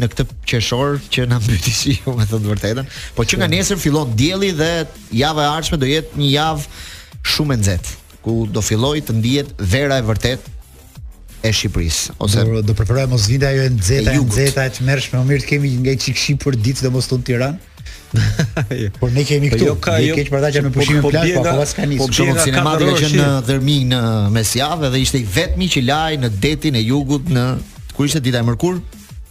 në këtë qershor që na mbyti shiu me thënë të vërtetën, po që nga nesër fillon dielli dhe java e ardhshme do jetë një javë shumë e nxehtë, ku do fillojë të ndihet vera e vërtetë e Shqipërisë ose do, do preferoja mos vinte ajo e nxehta e nxehta e tmerrshme më mirë të kemi nga çik shi për ditë domos këtu në Tiranë Por ne kemi po këtu. Jo ka jo, keq për ata që në po- pushime po plazh, po ata s'kanë nisur. Po Gëzim Sinemati ka qenë në Dhërmi në mesjavë dhe ishte i vetmi që lahej në detin e jugut në kur ishte dita e mërkur.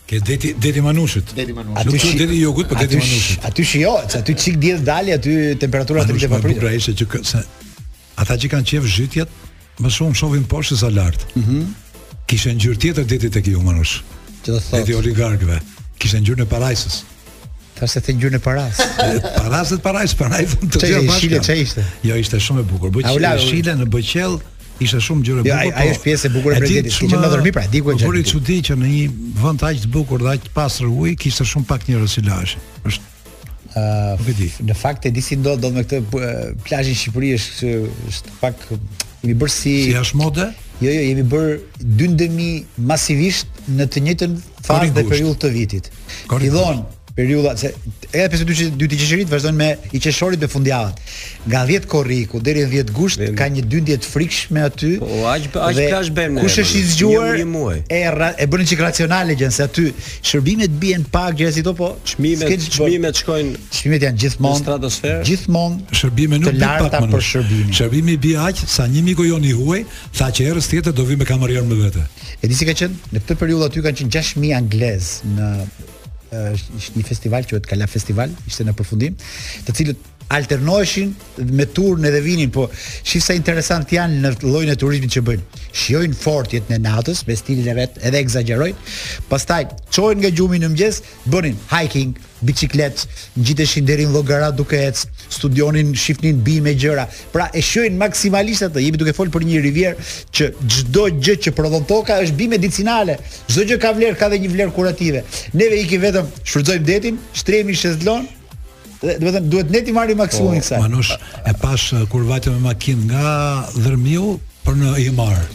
Ke deti deti Manushit. Deti Manushit. Aty është deti jugut, po deti Manushit. Aty shijohet, aty çik diell dali, aty temperatura të rritet më shumë. Pra ishte që ata që kanë qejf zhytjet, më shumë shohin poshtë sa lart. Mhm. Mm Kishte ngjyrë tjetër deti tek ju Manush. Që do thotë. Deti i oligarkëve. Kishte ngjyrën e parajsës. Tash se të ngjyrën e parajs. parajsët parajs, parajs të tjerë bashkë. Shile çe ishte. Jo, ishte shumë e bukur. Bëj shile, shile në bëqell ishte shumë ngjyrë e jo, bukur. Jo, ai është po, pjesë e bukur e bregdetit. Kishte në Dhërmi pra, diku e gjatë. Por i çudi që në një vend aq të bukur dhe aq të pastër uji kishte shumë pak njerëz që laheshin. Është Ëh, uh, në fakt e di si ndodh do me këtë plazhin e Shqipërisë që është pak i bërë si si është modë. Jo, jo, jemi bërë dyndemi masivisht në të njëjtën fazë dhe periudhë të vitit. Fillon periudha se edhe pse dy dy të qershorit vazhdojnë me i qershorit me fundjavat. Nga dhjetë korriku deri në dhjetë gusht ka një dyndje të frikshme aty. Po aq aq plazh bën. Kush është i zgjuar? Një muaj. E e bënë çik racionale gjën se aty shërbimet bien pak gjëra si këto po. Çmimet çmimet shkojnë. Çmimet janë gjithmonë në stratosferë. Gjithmonë shërbime nuk bie pak më për shërbimin. Shërbimi bie aq sa një miku jonë i huaj tha që herës tjetër do vij me kamarier me vete. E di si ka qenë? Në këtë periudhë aty kanë qenë 6000 anglez në është një festival që quhet Kala Festival, ishte në përfundim, të cilët alternoheshin me turn edhe vinin, po shih sa interesant janë në llojin e turizmit që bëjnë. Shijojnë fort jetën e natës me stilin e vet, edhe ekzagjerojnë. Pastaj çohen nga gjumi në mëngjes, bënin hiking, biçikletë, ngjiteshin deri në Llogara duke ec, studionin, shifnin bimë e gjëra. Pra e shijojnë maksimalisht atë. Jemi duke fol për një rivierë që çdo gjë që prodhon toka është bimë medicinale. Çdo gjë ka vlerë, ka dhe një vlerë kurative. Neve ikim vetëm, shfrytëzojmë detin, shtrihemi shezlon, Dhe do të them duhet ne ti marrim maksimumin kësaj. Po, Manush, e pashë uh, kur vajtëm me makinë nga Dhërmiu për në Himarë.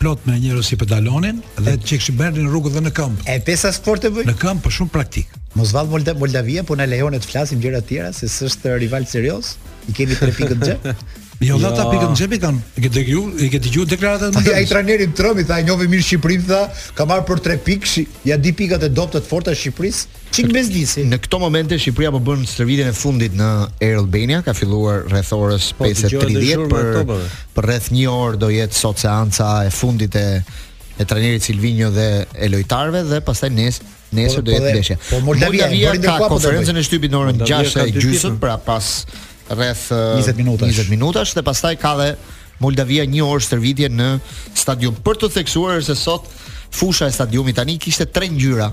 Plot me njerëz si pedalonin dhe që kishin bërë në rrugë dhe në këmbë. E pesa sport e bëj? Në këmbë, por shumë praktik. Mos vallë Molda, Moldavia, po na lejon të flasim gjëra të tjera se s'është rival serioz. I kemi tre pikët në xhep. Jo, ata tre pikë në xhep i kanë. E ke dëgju, e ke dëgju deklaratat e Mbappe. Ai trajneri Trump i tha, "Njohë mirë Shqipërinë", tha, "Ka marr për 3 pikë, ia di pikat e dobta të forta të Shqipërisë." Çik bezdisi. Në këto momente Shqipëria po bën stërvitjen e fundit në Air Albania, ka filluar rreth orës 5:30 po, për po, për rreth 1 orë do jetë sot seanca e fundit e e trajnerit Silvinho dhe e lojtarëve dhe pastaj nes nesër po, do jetë ndeshja. Po Moldavia, Moldavia ka konferencën e shtypit në orën 6:30 pra pas rreth 20 minutash. 20 minutash dhe pastaj ka dhe Moldavia një orë stërvitje në stadium për të theksuar se sot fusha e stadiumit tani kishte tre ngjyra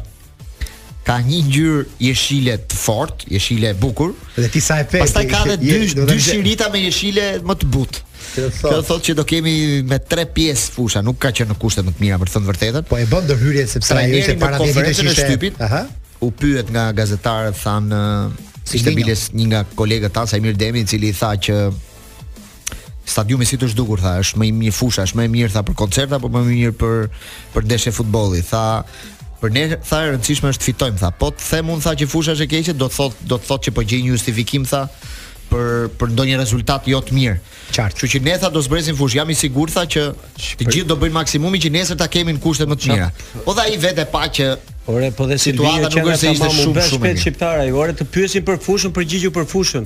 ka një ngjyrë jeshile të fortë, jeshile e bukur. Dhe ti sa e pe. Pastaj ka edhe dy dy shirita me jeshile më të butë. Që do thotë që do kemi me tre pjesë fusha, nuk ka qenë në kushtet më të mira për të thënë vërtetën. Po e bëj ndërhyrje sepse ai ishte në konferencën e shtypit. Aha. U pyet nga gazetarët thanë si ishte biles një nga kolegët tanë, Saimir Demi, i cili i tha që Stadiumi si t'është dukur tha, është më i mirë fusha, është më e mirë tha për koncerte apo më e mirë për për ndeshje futbolli. Tha, për ne tha e rëndësishme është të fitojmë tha. Po të them unë tha që fusha është e keqe, do të thot do të thot që po gjej një justifikim tha për për ndonjë rezultat jo të mirë. Qartë. Kështu që ne tha do zbresim në fushë, jam i sigurt tha që të gjithë do bëjnë maksimumin që nesër ta kemi në kushte më të mira. Po dhe ai vetë pa që Ore, po dhe situata nuk është se ishte shumë shumë. Shpejt shqiptara, ore të pyesin për fushën, përgjigju për fushën.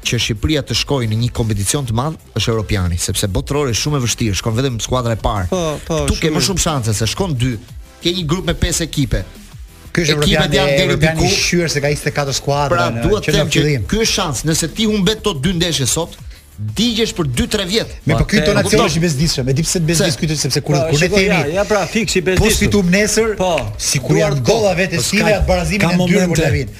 që Shqipëria të shkojë në një kompeticion të madh është Europiani, sepse botërori është shumë e vështirë, shkon vetëm skuadra e parë. Po, po, ktu ke më shumë shanse se shkon dy, ke një grup me 5 ekipe. Ky është Ekipet janë deri diku. Po shyqyr se ka 24 skuadra. Pra, në, duhet të them që ky është shans, nëse ti humbet kto dy ndeshje sot, digjesh për 2-3 vjet. Po ky kombinacion është i bezdisshëm. E di pse bezdis ky sepse kur po, kur ne themi. Ja, ja pra fiksi bezdis. Po fitum nesër. Po, sigurisht janë golla vetë si ja barazimin e dyrë për Lavin.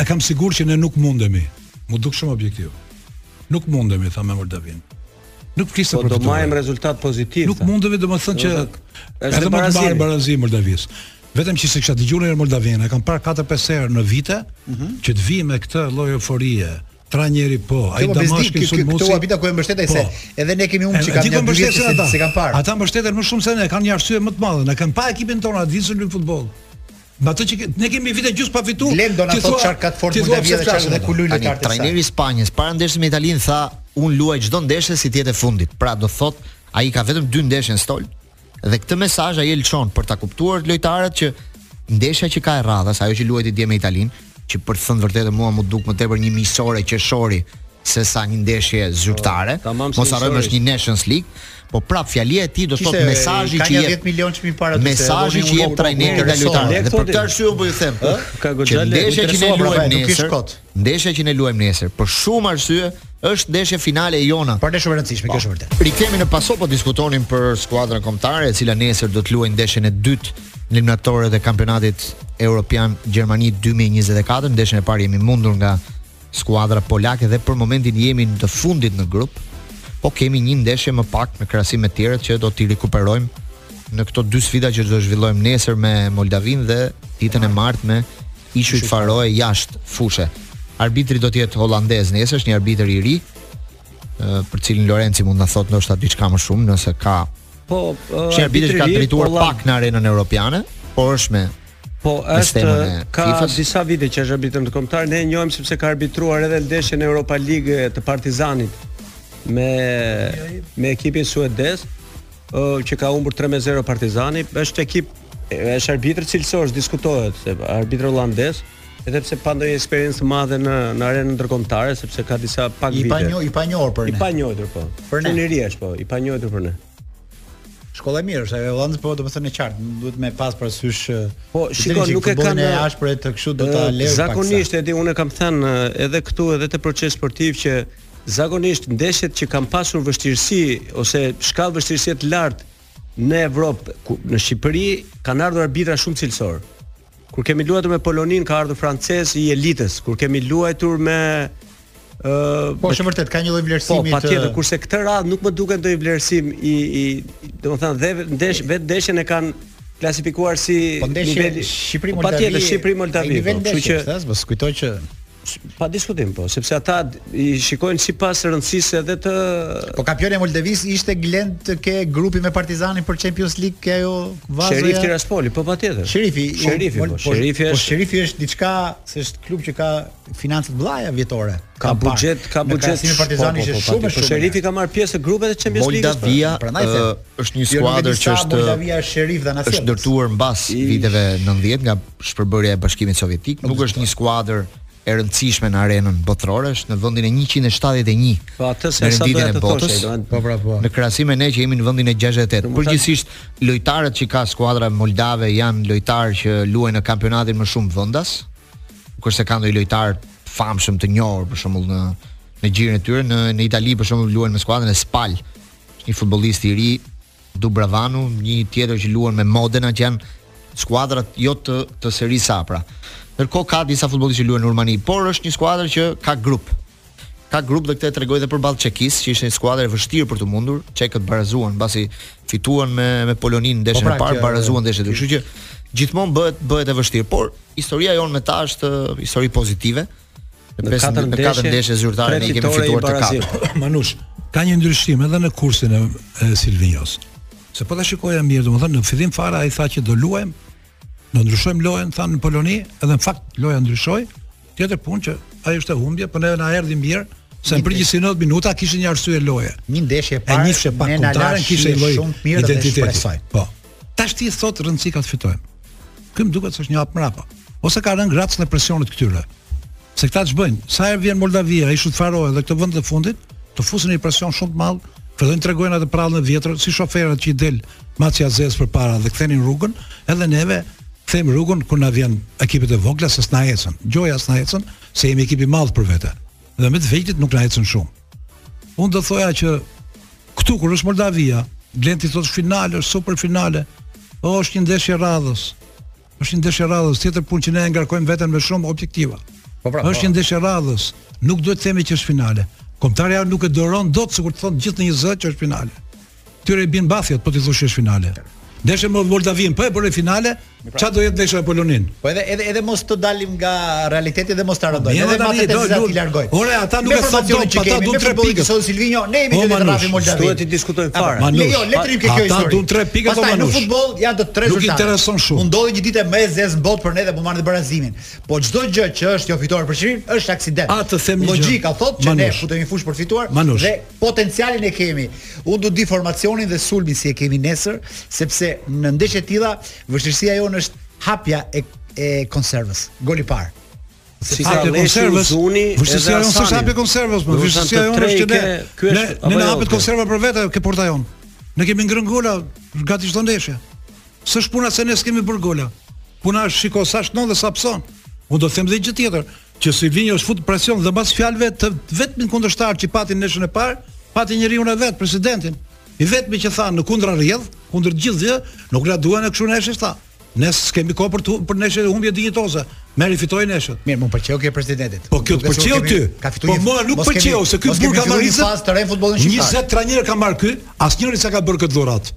E kam të sigurt që ne nuk mundemi. Mu duk shumë objektiv. Nuk mundemi, tha me Moldavin. Nuk flisë po, për fitore. Po do marrim rezultat pozitiv. Nuk mundemi domethënë që... Edhe me të marrë barazim Moldavis. Vetëm që s'e kisha dëgjuar Moldavin, e kam parë 4-5 herë në vite, mm -hmm. që të vijë me këtë lloj euforie trajneri po, ai do të mashkin sul mos. Këtu u habita ku e mbështetej po. se edhe ne kemi humbur çka kanë mbështetur se ata. Se kanë parë. Ata mbështeten më shumë se ne, kanë një arsye më të madhe. Ne kanë pa ekipin tonë, atë visun në futboll. Me atë që ne kemi vit e gjysmë pa fituar. Lend do na thotë çfarë ka të fortë mund të vjedhë çfarë dhe ku lule të artë. Trajneri i Spanjës para ndeshjes me Italinë tha, "Un luaj çdo ndeshje si të jetë e fundit." Pra do thot, ai ka vetëm dy ndeshje në stol dhe këtë mesazh ai e lçon për ta kuptuar lojtarët që ndeshja që ka e radhës, ajo që luajti dje me Italinë, që për të thënë vërtetën mua m'u duk më tepër një miqësore qershori se sa një ndeshje zyrtare. Po, Mos harrojmë është një Nations League, po prap fjalia e tij do të thotë mesazhi që jep 10 milionë çmim para mesazhi që jep trajneri ndaj lojtarëve. Dhe për këtë arsye unë po ju them. Ka goxha ndeshja që ne luajmë nesër. Ndeshja që ne luajmë nesër për shumë arsye është ndeshje finale e jona. Por është shumë e rëndësishme, kjo është vërtet. Rikthehemi në Pasop po diskutonim për skuadrën kombëtare, e cila nesër do të luajë ndeshjen e dytë eliminatoret e kampionatit Europian Gjermani 2024, ndeshjen e parë jemi mundur nga skuadra polake dhe për momentin jemi në të fundit në grup, po kemi një ndeshje më pak në krahasim me të tjerët që do t'i rikuperojmë në këto dy sfida që do të zhvillojmë nesër me Moldavinë dhe ditën e martë me Ishujt Faroe jashtë fushe. Arbitri do të jetë holandez nesër, është një arbitër i ri. për të cilin Lorenci mund të thotë ndoshta diçka më shumë nëse ka po që arbitri ka drejtuar po, pak në arenën europiane por është me Po, është ka Fifas. disa vite që është arbitër ndërkombëtar, ne e njohim sepse ka arbitruar edhe ndeshjen e Europa League të Partizanit me me ekipin suedez, që ka humbur 3-0 Partizani, është ekip është arbitër cilësor, s'diskutohet se arbitër holandez, Edhe pse pa ndonjë eksperiencë të madhe në në arenën ndërkombëtare, sepse ka disa pak vite. I panjohur, i panjohur për ne. I panjohur po. Për ne. I ri është po, i panjohur për ne. Shkolla e mirë është ajo Hollandës, po domethënë e qartë, duhet me pas parasysh. Po, shikoj, nuk e kanë ne as për të kështu do ta lërë pak. Zakonisht edhe unë kam thënë edhe këtu edhe te Procesi Sportiv që zakonisht ndeshjet që kanë pasur vështirësi ose shkallë vështirësi të lartë në Evropë, në Shqipëri kanë ardhur arbitra shumë cilësor. Kur kemi luajtur me Poloninë ka ardhur francez i elitës, kur kemi luajtur me ë uh, Po është vërtet ka një lloj vlerësimi po, të Po patjetër, kurse këtë radhë nuk më duket ndonjë vlerësim i i domethënë dhe ndesh vetë ndeshjen e kanë klasifikuar si po nivel Shqipëri Moldavi. Po patjetër Shqipëri Moldavi. Po, kështu që s'po, kujtoj që Pa diskutim po, sepse ata i shikojnë sipas rëndësisë edhe të Po kampioni i Moldavisë ishte Glend te ke grupi me Partizanin për Champions League ke ajo vazoja. Sherifi Tiraspoli, po patjetër. Sherifi, Sherifi, po, po, Sherifi po, është. Po Sherifi është diçka, se është klub që ka financa të mëdha vjetore. Ka buxhet, ka buxhet. Në Partizani është shumë shumë. Po Sherifi ka marrë pjesë në grupet e Champions League. Moldavia, prandaj është një skuadër që është Moldavia, Sherif dhe Nacional. Është ndërtuar mbas viteve 90 nga shpërbërja e Bashkimit Sovjetik, nuk është një skuadër e rëndësishme në arenën botërore, është në vendin e 171. Po atë desha të thosha, do të po pra po. Në krahasim me ne që jemi në vendin e 68. Përgjithësisht lojtarët që ka skuadra moldave janë lojtarë që luajnë në kampionatin më shumë vendas. Kurse kanë ndonjë lojtar të famshëm të njohur për shembull në në gjirin e tyre në në Itali për shembull luajnë me skuadrën e Spal. Është një futbollist i ri Dubravanu, një tjetër që luan me Modena që janë skuadrat jo të të Serisë A pra. Ndërkohë ka disa futbollistë që luajnë në Rumani, por është një skuadër që ka grup. Ka grup dhe këtë e tregoi edhe përballë Çekisë, që ishte një skuadër e vështirë për të mundur. Çekët barazuan mbasi fituan me me Poloninë ndeshjen po pra, e parë, barazuan ndeshjen e dytë, kështu që gjithmonë bëhet bëhet e vështirë, por historia jonë me ta është histori pozitive. Në katër ndeshje, katër ndeshje zyrtare ne kemi fituar të katër. Manush, ka një ndryshim edhe në kursin e, e Silvinjos. Se po ta shikoja mirë, domethënë në fillim fare ai tha që do luajmë, do ndryshojmë lojën tha në Poloni, edhe në fakt loja ndryshoi. Tjetër punë që ajo është humbje, por neve na erdhi mirë. Se në përgjithësi 90 minuta kishte një arsye loje. Në ndeshjen e parë, në ndeshje pa kontratën kishte një lloj identiteti. Po. Tashti thotë rëndësi ka të fitojmë. Kjo më duket se është një hap mrapa. Ose ka rënë në grackën e presionit këtyre. Se këta ç'bëjnë? Sa herë vjen Moldavia, ai Gjibraltari dhe këto vende të fundit, të fusin një presion shumë të madh, fillojnë tregojnë atë prallën e vjetër, si shoferët që i del macja e zezë përpara dhe kthenin rrugën, edhe neve kthejmë rrugën kur na vjen ekipet e vogla se s'na ecën. Gjoja s'na ecën se jemi ekip i madh për vete. dhe me të vegjlit nuk na ecën shumë. Unë do thoja që këtu kur është Moldavia, Glenti thotë finale, është super finale. O, është një ndeshje radhës. Është një ndeshje radhës, tjetër punë që ne e ngarkojmë veten me shumë objektiva. Po pra, është po. një ndeshje radhës. Nuk duhet të themi që është finale. Kombëtarja nuk e duron dot sikur të thonë të gjithë në një zë që është finale. Tyre i bien bathët po ti thosh që është finale. Ndeshja me Moldavinë, po e bëre finale, pra. çfarë do jetë ndeshja me Poloninë? Po edhe edhe edhe mos të dalim nga realiteti dhe mos ta rëndojmë. Po, edhe mos të zati largoj. Ore, ata nuk e thonë dot, ata duan tre pikë. S'thotë Silvinho, ne jemi të rrahim Moldavinë. Po s'diskutoj fare. Po jo, le të rrijë kjo histori. Ata duan tre pikë apo Manush? Në futboll janë tre rezultate. Nuk intereson shumë. Mund të ndodhë një ditë më e zezë në botë për ne dhe po marrim barazimin. Po çdo gjë që është jo fitore për Shqipërinë, është aksident. Logjika thotë që ne futemi në fushë për të fituar dhe Potencialin e kemi. Unë dua të di formacionin dhe sulmin si e kemi nesër, sepse në ndeshje të tilla vështirësia jonë është hapja e e konservës. Goli i parë. Si ka leshi u zuni Vështirësia jonë është hapja e konservës po, Vështirësia jonë është që ne Ky është Ne na hapet jo? konserva për vete Ke porta jonë Ne kemi ngrënë gola Gati çdo ndeshje S'është puna se ne s'kemi bërë gola Puna është shiko sa shënon dhe sa pëson Unë do të them dhe një gjë tjetër që Sylvinho është futur në presion dhe mbas fjalëve të vetmin kundërshtar që pati në ndeshjen e parë, pati njeriun e vet, presidentin. I vetmi që tha në kundra rrjedhë, kundër gjithëve, nuk na duan kështu ndeshje tha. Ne s'kemi kohë për të për ndeshje e humbje dinjitoze. Merri fitoji ndeshjet. Mirë, më pëlqeu kjo e presidentit. Po kjo të pëlqeu ty. Po mua nuk më pëlqeu se ky burrë ka marrë 20 trajnerë ka marrë ky, asnjëri s'ka bërë këtë dhuratë.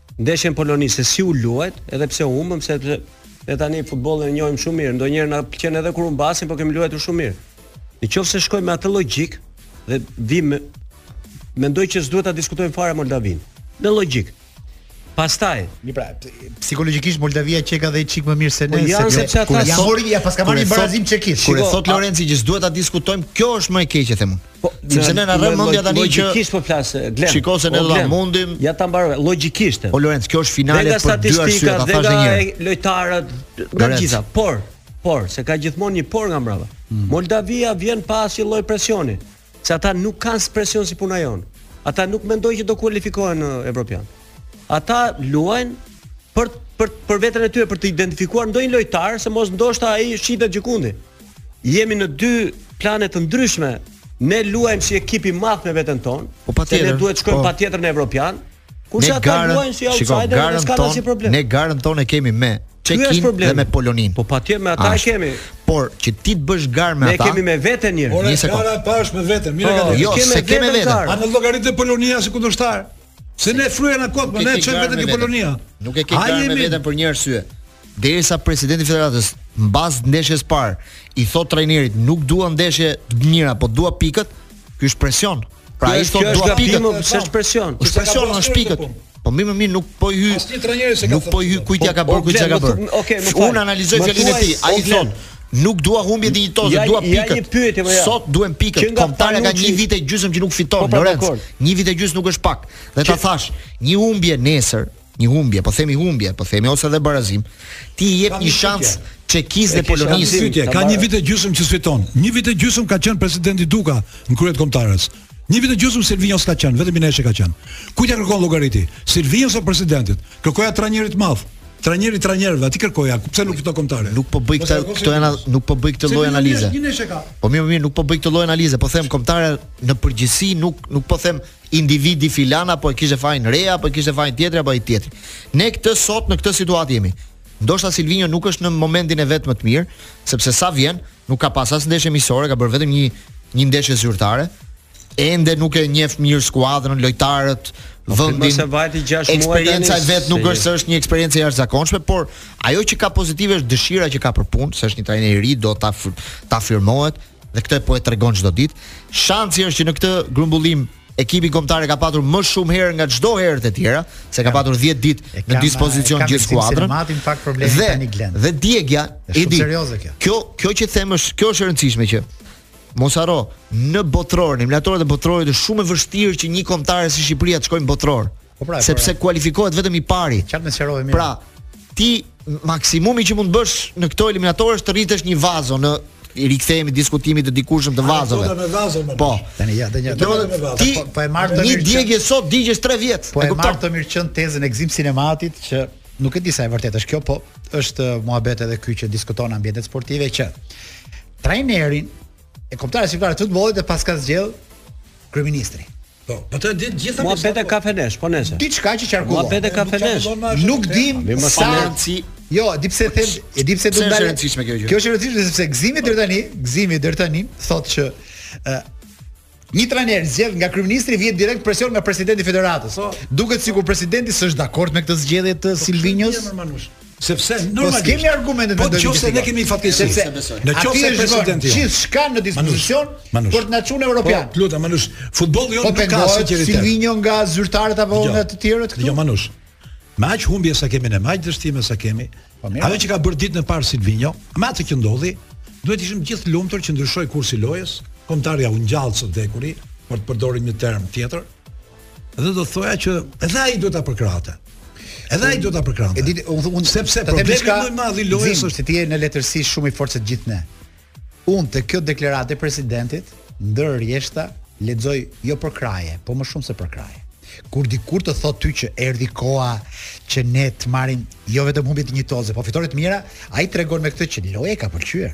Ndeshjen Poloni se si u luajt, edhe pse e humbëm sepse ne tani futbollin e njohim shumë mirë, ndonjëherë na pëlqen edhe kur humbasim, por kemi luajtur shumë mirë. Në qoftë se shkojmë me atë logjikë dhe vim mendoj që s'duhet ta diskutojmë fare Moldavinë. Në logjikë. Pastaj, mi pra, psikologjikisht Moldavia qenka dhe çik më mirë se po ne, po janë sepse ata ja mori ja paska marrë barazim Çekisë. Kur e thotë Lorenci që s'duhet ta diskutojmë, kjo është më e keqe them unë. Po, sepse ne na rrem mendja tani që logjikisht po flas Glen. Shikoj se ne do ta mundim. Ja ta mbaroj logjikisht. O Lorenz, kjo është finale për dy arsye, ta thashë edhe një herë. Lojtarët, nga gjitha, por por se ka gjithmonë një por nga mbrapa. Hmm. Moldavia vjen pa asnjë lloj presioni, se ata nuk kanë presion si puna jonë. Ata nuk mendojnë që do kualifikohen në Evropian. Ata luajnë për për për veten e tyre për të identifikuar ndonjë lojtar se mos ndoshta ai shitet gjëkundi. Ëh, Jemi në dy plane të ndryshme. Ne luajmë si ekip i madh me veten tonë. Po patjetër. Ne duhet të shkojmë po. patjetër në Evropian. Kurse ata luajnë si outsider, ne s'ka asnjë problem. Ne garën tonë e kemi me Çekinë dhe me Poloninë. Po patjetër me ata e kemi. Por që ti të bësh garë me ata. Ne kemi me veten një. Ora gara pa është me veten. Mirë po, ka. Jo, s'e kemi me veten. A llogaritet Polonia si kundërshtar? Se ne fryhemi kot, po ne e çojmë veten në Poloni. Nuk e ke garën me veten për një arsye. Derisa presidenti i federatës mbas ndeshjes së parë i thotë trajnerit nuk dua ndeshje të mira, po dua pikët, ky është presion. Pra ai thotë dua pikët, po pse është presion? Është presion, është pikët. Po më mirë nuk po i hyj. Nuk po i hyj kujt ia ka bërë, kujt ia ka bërë. Unë analizoj fjalën e tij. Ai thotë, Nuk dua humbje dinjitoze, ja, dua pikët. Ja një pyetje, ja. Sot duhen pikët. Kombëtarja ka një vit e gjysmë që nuk fiton, po, pra, Lorenz. Një vit e gjysmë nuk është pak. Dhe ta thashë, një humbje nesër, një humbje, po themi humbje, po themi ose edhe barazim, ti i jep një shans Çekisë dhe Polonisë. Ka një vit e gjysmë që s'fiton. Një vit e gjysmë ka qenë presidenti Duka në krye të kombëtares. Një vit e gjysmë Silvinho s'ka qenë, vetëm një ndeshje ka qenë. Kujt ia kërkon llogaritë? Silvinhos apo presidentit? Kërkoja trajnerit të madh. Trajneri trajnerëve, aty kërkoja, ku pse nuk fiton kombëtarja? Nuk po bëj këtë këto janë nuk po bëj këtë lloj analize. Po mirë, mirë, nuk po bëj këtë lloj analize, po them kombëtarja në përgjithësi nuk nuk po them individi filan apo e kishte fajin Reja apo e kishte fajin tjetri apo ai tjetri. Ne këtë sot në këtë situatë jemi. Ndoshta Silvinho nuk është në momentin e vet më të mirë, sepse sa vjen, nuk ka pas as ndeshje miqësore, ka bërë vetëm një një ndeshje zyrtare. Ende nuk e njeh mirë skuadrën, lojtarët, po, vendin. Eksperienca e vet nuk është se është një eksperiencë e jashtëzakonshme, por ajo që ka pozitive është dëshira që ka për punë, se është një trajner i ri, do të të afirmohet, dhe këtë po e tregon çdo ditë, shansi është që në këtë grumbullim ekipin kombëtar e ka patur më shumë herë nga çdo herët e tjera, se ka patur 10 ditë në dispozicion gjithë skuadrën. Matin pak problemi dhe, tani Glen. Dhe Dega e di. Kjo kjo që them është kjo është e rëndësishme që mos harro në botëror, në eliminatoret e botërorit është shumë e vështirë që një kombëtare si Shqipëria të shkojë në botëror. Po pra, sepse pra, kualifikohet vetëm i pari. Qartë më sqarove mirë? Pra, ti maksimumi që mund të bësh në këto eliminatore është të rritesh një vazo, i rikthehemi diskutimit të dikurshëm të vazove. Po. Tani ja, tani ja. Do të thotë ti po, po e marr të mirë. Një djegje sot digjesh 3 vjet. Po e marr të mirëqenë tezën e Gzim Sinemetit që nuk e di sa e vërtetë është kjo, po është uh, muhabet edhe ky që diskutohet në ambientet sportive që trajnerin e kombëtares së futbollit e paska zgjedh kryeministri. Po, po e dinë gjithë Muhabete po. kafenesh, po nejse. Diçka që qarkullon. Muhabete kafenesh. Nuk di sa rëndësi. Jo, e di pse them, e di pse do ndalë. Kjo është e rëndësishme kjo gjë. Kjo është e rëndësishme sepse Gëzimi deri tani, Gëzimi deri tani thotë që ë Një trajner zgjedhur nga kryeministri vjen direkt presion nga presidenti i federatës. Po. Duket sikur presidenti s'është dakord me këtë zgjedhje të po, Silvinjos. Sepse po normalisht kemi argumente po të ndërtuara. Nëse ne kemi fatkeqësi, sepse besoj. Në qoftë se presidenti? Jo? Gjithçka në dispozicion për të na çuar në Europian. Po, lutem Manush, futbolli jo po nuk ka asgjë tjetër. Po Silvinho nga zyrtarët apo jo. nga të tjerët këtu? Jo Manush. Me aq humbje sa kemi ne, me aq dështime sa kemi. Po, Ajo që ka bërë ditën e parë Silvinho, me atë që ndodhi, duhet të ishim gjithë të lumtur që ndryshoi kursi i lojës. Kombëtarja u ngjall së vdekuri, për të përdorur një term tjetër, Dhe do të thoja që edhe ai do ta përkrahte. Edhe ai do ta përkrahte. Edi, unë un, sepse problemi më i madh i lojës është se ti je në letërsi shumë i fortë se të gjithë ne. Unë te kjo deklaratë e presidentit ndër rjeshta lexoj jo përkrahje, po më shumë se përkrahje. Kur dikush të thotë ty që erdhi koha që ne të marrim jo vetëm humbje dinjitoze, po fitore të mira, ai tregon me këtë që loja i ka pëlqyer.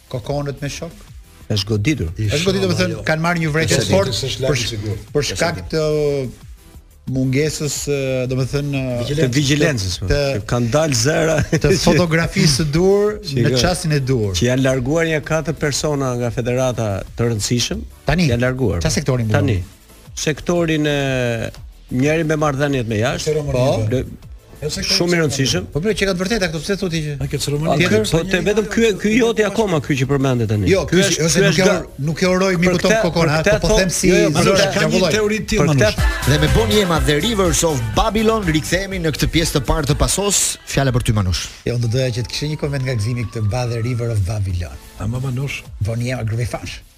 Kokona me shokë? Është goditur. Është goditur, domethënë kanë marrë një vërejtje të fortë për shkak të mungesës, domethënë të vigjilencës, po. të kanë dalë zëra të fotografisë së duhur në çastin e duhur. Që janë larguar një katër persona nga federata të rëndësishëm. Tani janë larguar. Çfarë sektori mbulonin? Tani. sektorin e njëri me marrëdhëniet me jashtë. Po, shumë i rëndësishëm. Po mirë, që ka të vërtetë këto pse thotë që. Kjo ceremoni tjetër, po te vetëm ky ky joti akoma ky që përmendet tani. Jo, ky është është nuk e nuk e uroj mikun tonë Kokona, ha, po them si jo, jo, zëra ka një teori ti më tepër. Dhe me Boney M The Rivers of Babylon rikthehemi në këtë pjesë të parë të Pasos, fjala për ty Manush. Jo, do doja që të kisha një koment nga Gëzimi këtë By The River of Babylon. A më Manush? Boney M Grefash.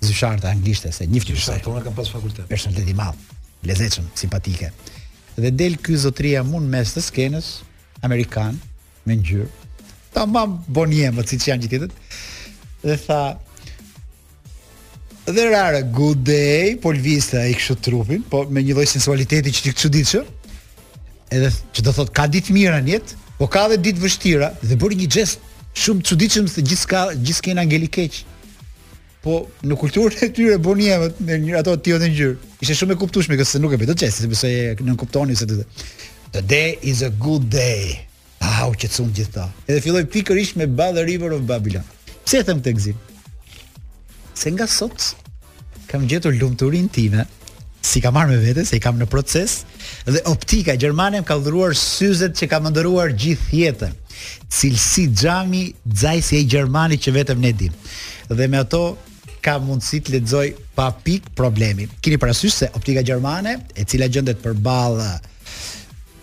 Zysh Arta anglishtes e njeh ti kësaj. Zysh Arta unë kam pas në fakultet. Personalitet i madh, lezetshëm, simpatike. Dhe del ky zotria mu në mes të skenës amerikan me ngjyrë. Tamam Boney M siç janë gjithë Dhe tha Dhe rare, good day, po lëvizte ai kështu trupin, po me një lloj sensualiteti që të çuditshëm. edhe që do thotë ka ditë mira në jetë, po ka edhe ditë vështira dhe bëri një gjest shumë të çuditshëm se gjithçka gjithë skena ngeli keq. Po në kulturën e tyre bëni edhe me një ato ti edhe ngjyrë. Ishte shumë e kuptueshme kësaj nuk e bëj dot çesë, sepse e nën kuptoni se do. The day is a good day. Ah, u qetësuan gjithë ta. Edhe filloi pikërisht me By the River of Babylon. Pse e them këtë Gëzim? Se nga sot kam gjetur lumturinë time s'i kam marrë me vete, se i kam në proces, dhe optika gjermane më ka dhuruar syzet që kam ëndërruar gjithë jetën. Cilësi xhami, Zeiss i Gjermanisë që vetëm ne dim. Dhe me ato kam mundësi të lexoj pa pikë problemi. Kini parasysh se optika gjermane, e cila gjendet përballë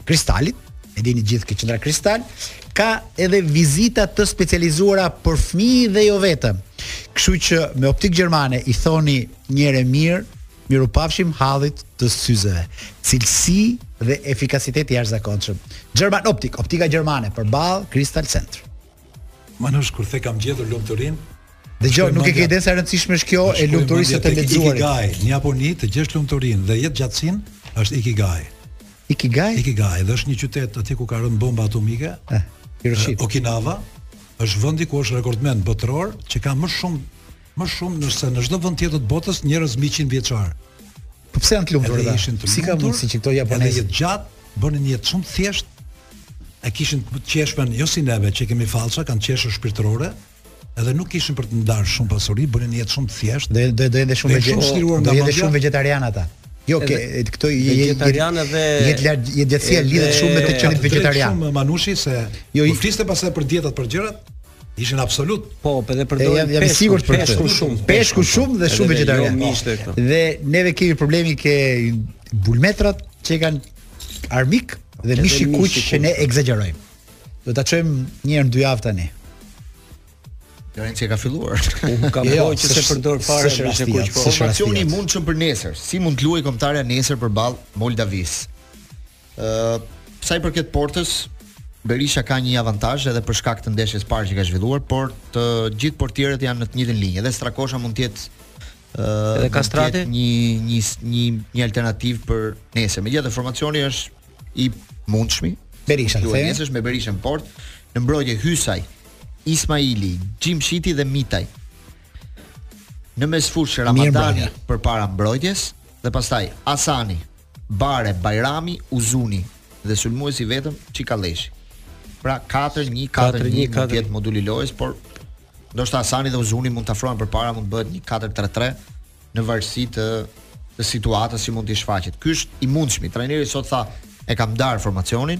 kristalit, e dini gjithë këtë qendra kristal, ka edhe vizita të specializuara për fëmijë dhe jo vetëm. Kështu që me optikë gjermane i thoni një herë e mirë mirupafshim hallit të syzeve. Cilësi dhe efikasitet i jashtëzakonshëm. German Optik, optika gjermane përballë Crystal Center. Manush kur the kam gjetur lumturinë, Dëgjoj, nuk e ke idenë sa e rëndësishme është kjo e lumturisë të lexuarit. Ikigai, në Japoni të gjesh lumturinë dhe jetëgjatësinë është Ikigai. Ikigai? Ikigai, dhe është një qytet aty ku ka rënë bomba atomike. Eh, Hiroshima. Eh, Okinawa është vendi ku është rekordmen botëror që ka më shumë më shumë se në çdo vend tjetër të botës njerëz mbi 100 vjeçar. Po pse janë të lumtur ata? Ishin të lumtur. Si ka mundësi që këta japonezë? Edhe jetëgjatë, bënë një jetë shumë të thjeshtë. E kishin të qeshurën, jo si neve që i kemi fallsa, kanë qeshur shpirtërore, edhe nuk kishin për të ndarë shumë pasuri, bënë një jetë shumë të thjeshtë. Dhe dhe dhe dhe shumë vegetarianë. Dhe dhe shumë vegetarianë ata. Jo, ke, këto i vegetarian edhe jet jet jetëgjatësia lidhet shumë me të qenit vegetarian. Shumë Manushi se jo, i fliste pasaj për dietat për gjërat, Ishin absolut. Po, po edhe përdorin peshku. Jam i sigurt për peshku shumë, peshku shumë dhe shumë vegetarian. Jo, dhe neve kemi problemi ke bulmetrat që kanë armik dhe mishi i kuq që ne ekzagjerojmë. Do ta çojmë një herë në dy javë tani. Ja që ka filluar. Unë kam jo, që s'e përdor fare mishin e kuq. Po. Formacioni i mundshëm për nesër. Si mund të luajë kombëtarja nesër përballë Moldavisë? Ëh, sa i përket portës, Berisha ka një avantazh edhe për shkak të ndeshjes së parë që ka zhvilluar, por të gjithë portierët janë në të njëjtën linjë. Edhe Strakosha mund të jetë edhe Kastrati një një një një alternativë për nesër. Megjithatë formacioni është i mundshmi. Berisha do të nesër me Berishën në portë, në mbrojtje Hysaj, Ismajli, Gjimshiti dhe Mitaj. Në mesfushë Ramadani përpara mbrojtjes dhe pastaj Asllani, Bare, Bajrami, Uzuni dhe sulmuesi i vetëm Çikalleshi. Pra 4-1 4-1 do të jetë moduli i lojës, por ndoshta Asani dhe Uzuni mund të afrohen përpara, mund të bëhet një 4-3-3 në varësi të të situatës që mund të shfaqet. Ky është i mundshmi. Trajneri sot tha e kam ndarë formacionin,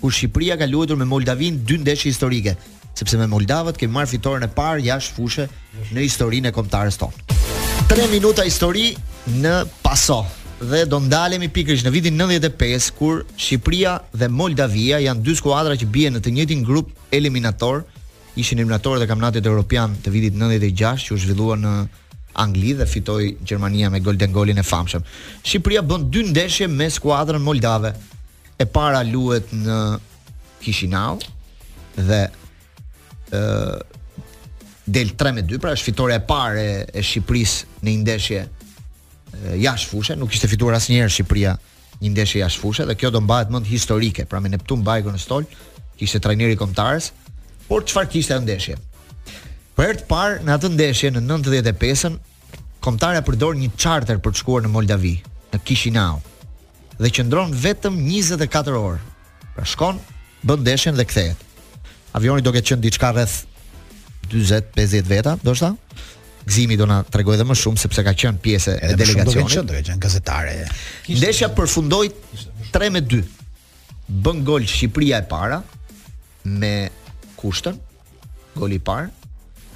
kur Shqipëria ka luajtur me Moldavinë dy ndeshje historike, sepse me moldavët kemi marrë fitoren e parë jashtë fushe në historinë e kombëtares tonë. 3 minuta histori në paso dhe do ndalemi pikërisht në vitin 95 kur Shqipëria dhe Moldavia janë dy skuadra që bien në të njëjtin grup eliminator, ishin eliminatoret e kampionatit europian të vitit 96 që u zhvillua në Angli dhe fitoi Gjermania me golden golin e famshëm. Shqipëria bën dy ndeshje me skuadrën moldave. e para luhet në Kishinau dhe ë del 3 me 2, pra është fitorja e parë e Shqipërisë në një ndeshje jashtë fushe, nuk kishte fituar asnjëherë Shqipëria një ndeshje jashtë fushe dhe kjo do mbahet mend historike, pra me Neptun Bajkon në stol, që ishte trajneri i kombëtares, por çfarë kishte ajo ndeshje? Për herë të parë në atë ndeshje në 95-ën, kombëtarja përdor një charter për të shkuar në Moldavi, në Kishinau. dhe qëndron vetëm njëzet e katër orë. Pra shkon, bën ndeshjen dhe kthehet. Avioni do ketë qenë diçka rreth 40-50 veta, ndoshta. Gëzimi do na tregojë edhe më shumë sepse ka qenë pjesë e delegacionit. Edhe do ketë qenë gazetar. Ndeshja përfundoi 3 me 2. Bën gol Shqipëria e para me Kushtën goli i parë.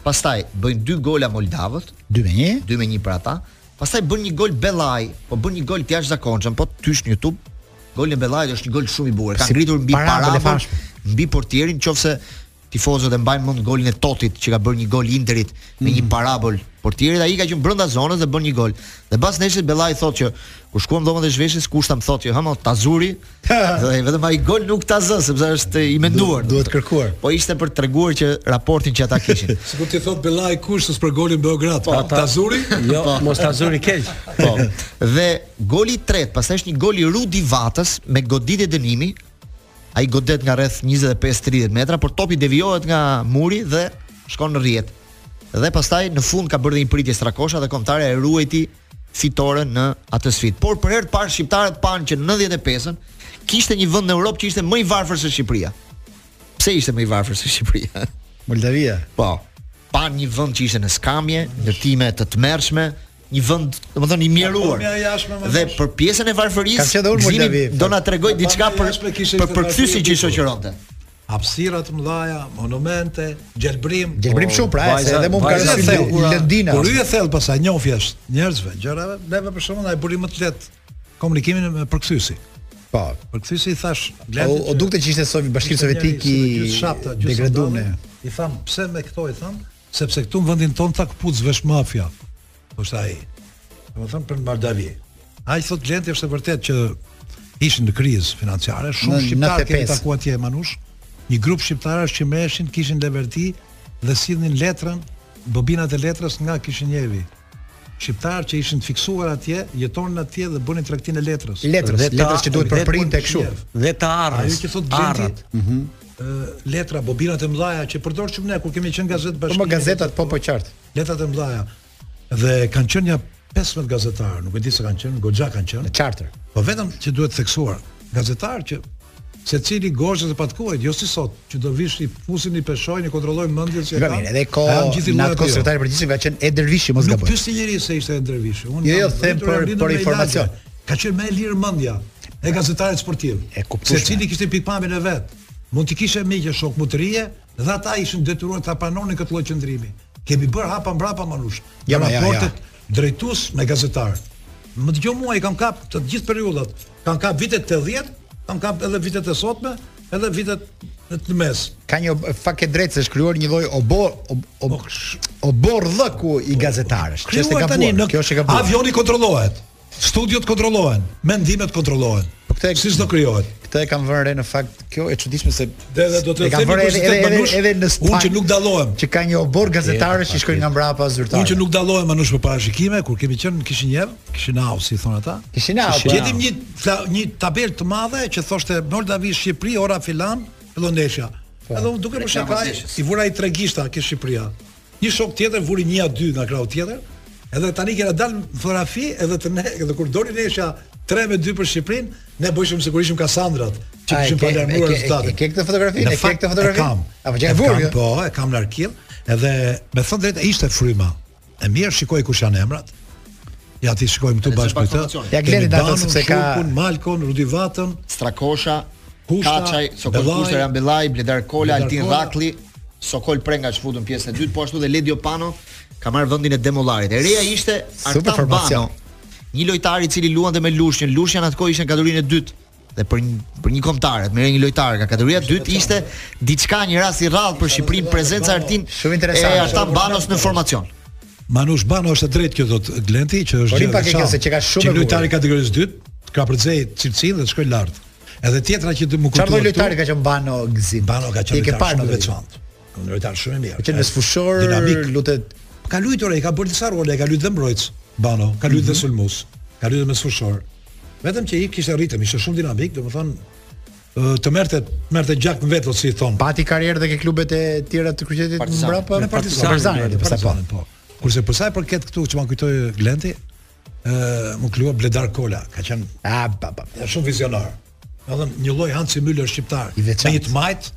Pastaj bëjnë dy gola moldavët, 2 me 1, 2 me 1 për ata. Pastaj bën një gol Bellai, po bën një gol të jashtëzakonshëm, po ta shohësh në YouTube. Goli i Bellait është një gol shumë i bukur. Ka ngritur mbi para, mbi portierin, nëse tifozët e mbajnë mend golin e Totit që ka bërë një gol Interit me një mm. parabolë portierit, ai ka qenë brenda zonës dhe bën një gol. Dhe pas ndeshjes Bellai thotë që kur shkuam në dhomën e zhveshjes Kushta më thotë që a mo, ta zuri Dhe vetëm ai gol nuk ta zë sepse është i menduar. Duhet kërkuar. Po ishte për të treguar që raportin që ata kishin. Sikur t'i thotë Bellai Kushtës për golin në Beograd, po, ta zuri? Jo, po. mos ta zuri keq. Po. Dhe goli i tretë, pastaj është një gol i Rudi Vatës me goditje dënimi. Ai godet nga rreth 25-30 metra, por topi devijohet nga muri dhe shkon në rrjet. Dhe pastaj në fund ka bërë një pritje Strakosha dhe kombëtarja e ruajti fitoren në atë sfidë. Por për herë të parë shqiptarët panë që në 95-ën kishte një vend në Europë që ishte më i varfër se Shqipëria. Pse ishte më i varfër se Shqipëria? Moldavia. Po. Panë një vend që ishte në skamje, ndërtime të tmerrshme, një vend, domethënë i mjeruar. Dhe për pjesën e varfërisë, do na tregojë diçka për për përkthyesin që i shoqëronte. Hapësira të mëdha, monumente, gjelbërim. Gjelbërim shumë pra, se edhe mund të kërkojë të thellë lëndina. Kur hyje thellë pastaj njohjes së njerëzve, gjërave, neve për shkak se ai bëri më të lehtë komunikimin me përkthyesin. Po, përkthyesi i thashë, gjatë o, o dukte që ishte sovjet bashkim sovjetik i degraduar. I tham, pse me këto i tham? Sepse këtu në vendin tonë ta këput veshin mafia, thoshte ai. Domethënë për Moldavi. Ajo që thotë Genti është e vërtetë që ishin në krizë financiare, shumë në, shqiptarë kemi takuar atje Manush, një grup shqiptarësh që mreshin, kishin leverti dhe sillnin letrën, bobinat e letrës nga Kishinjevi. Shqiptarë që ishin të fiksuar atje, jetonin atje dhe bënin tregtinë e letrës. Letrës, letrës që duhet për print e kështu. Dhe të arrës. Ajo që thotë Genti, mm -hmm. letra, bobinat e mëdha që përdorshim ne kur kemi qenë gazetë bashkë. Po gazetat po po qartë. Letrat e mëdha. Dhe kanë qenë nja 15 gazetarë, nuk e di sa kanë qenë, goxha kanë qenë. Në charter. Po vetëm që duhet theksuar, gazetarë që secili gozhdë e patkohet, jo si sot, që do vijnë i fusin i peshojnë, i kontrollojnë mendjen si e kanë. Edhe kur, në atë kohë sekretari i përgjithshëm ka qenë Ed Dervishi, mos gaboj. Nuk pyesi njeri se ishte Ed Dervishi. Unë jo, jo, them për për informacion. Ka qenë më e lirë mendja e gazetarit sportiv. E kuptueshme. Secili kishte pikëpamjen e vet. Mund të kishe miq e shokë më të rinj dhe ata ishin detyruar ta pranonin këtë lloj qëndrimi. Kemi bërë hapa mbrapa Manush. Ja, ja, ja. Raportet drejtues me gazetar. Më dëgjo mua i kam kap të gjithë periudhat. Kam kap vitet 80, kam kap edhe vitet e sotme, edhe vitet në mes. Ka një fakt drejtuesit krijuar një lloj obo obo oborri gazetarësh. Kjo është e gabuar. Kjo është e gabuar. Avioni kontrollohet. Studiot kontrollohen, mendimet kontrollohen. Po këtë siç do krijohet. Këtë e kam vënë re në fakt, kjo është e çuditshme se dhe dhe do të them për edhe, edhe, edhe, edhe në sport. Unë që nuk dallohem. Që ka një oborr gazetarësh që shkojnë nga mbrapa zyrtarëve. Unë që nuk dallohem Manush për parashikime kur kemi qenë në Kishinjev, Kishinau si thon ata. Kishinau. Po. Gjetëm një një tabelë të madhe që thoshte Moldavi Shqipëri ora filan, fillon ndeshja. Po. Edhe unë duke bërë shaka, i vura tre gishta ke Shqipëria. Një shok tjetër vuri një a dy nga krahu tjetër, edhe tani kena dalë në fotografi edhe të dy, edhe kur doli nesha 3 me 2 për Shqipërinë, ne bojshim sikur ishim Kasandrat, që kishim paralajmëruar rezultatin. Ke këtë fotografi? E ke këtë fotografi? Kam. Apo je vu re? Po, e kam në arkiv, edhe me thënë drejtë ishte fryma. E mirë, shiko kush janë emrat. Ja t'i shikojmë këtu bashkë me të. Ja Gledi na thotë sepse ka Shulkun, Malkon, Rudi Vatën, Strakosha, Kushta, Kaçaj, Sokol Bellaj, Kushta, Arjan Bellaj, Bledar Kola, Bledar Altin Kola. Rraklli, Sokol Prenga që futen pjesën e dytë, po ashtu dhe Ledio Pano ka marrë vendin e Demollarit. E reja ishte Artan formacion. Bano, një lojtar i cili luante me Lushnjën. Lushnja në atë kohë ishte në kategorinë e dytë dhe për një, për një kombëtare, merr një lojtar nga kategoria e dytë ishte diçka një rast i rrallë për Shqipërinë prezenca Artin shumë interesante. E Artan Banos në formacion. Man, është shumë e drejtë kjo thot Glenti që është gjë. Po pak e kjo se që ka shumë. Që lojtar i kategorisë dytë ka përcej cilësi dhe shkoi lart. Edhe tjetra që më kujtohet. Çfarë lojtari ka qenë Bano Gëzim? Bano ka qenë lojtar shumë veçantë. Një lojtar shumë i mirë. Mesfushor dinamik lutet. Ka luajtur ai, ka bërë disa role, ka luajtur dhe mbrojtës. Bano, ka luajtur dhe mhm. sulmues, ka luajtur mesfushor. Vetëm që ai kishte ritëm, ishte shumë dinamik, domethënë të merrte merrte gjak në vetull si i thonë. Pati karrierë dhe ke klubet e tjera të kryeqytetit mbrapa në Partizan. Partizan, po. Kurse për sa i përket këtu që ma kujtoi Glenti, Ëh, më pëlqeu Bledar Kola, ka qenë a ba ba. Është shumë vizionar. Edhe një lloj Hansi Müller shqiptar, me një të majtë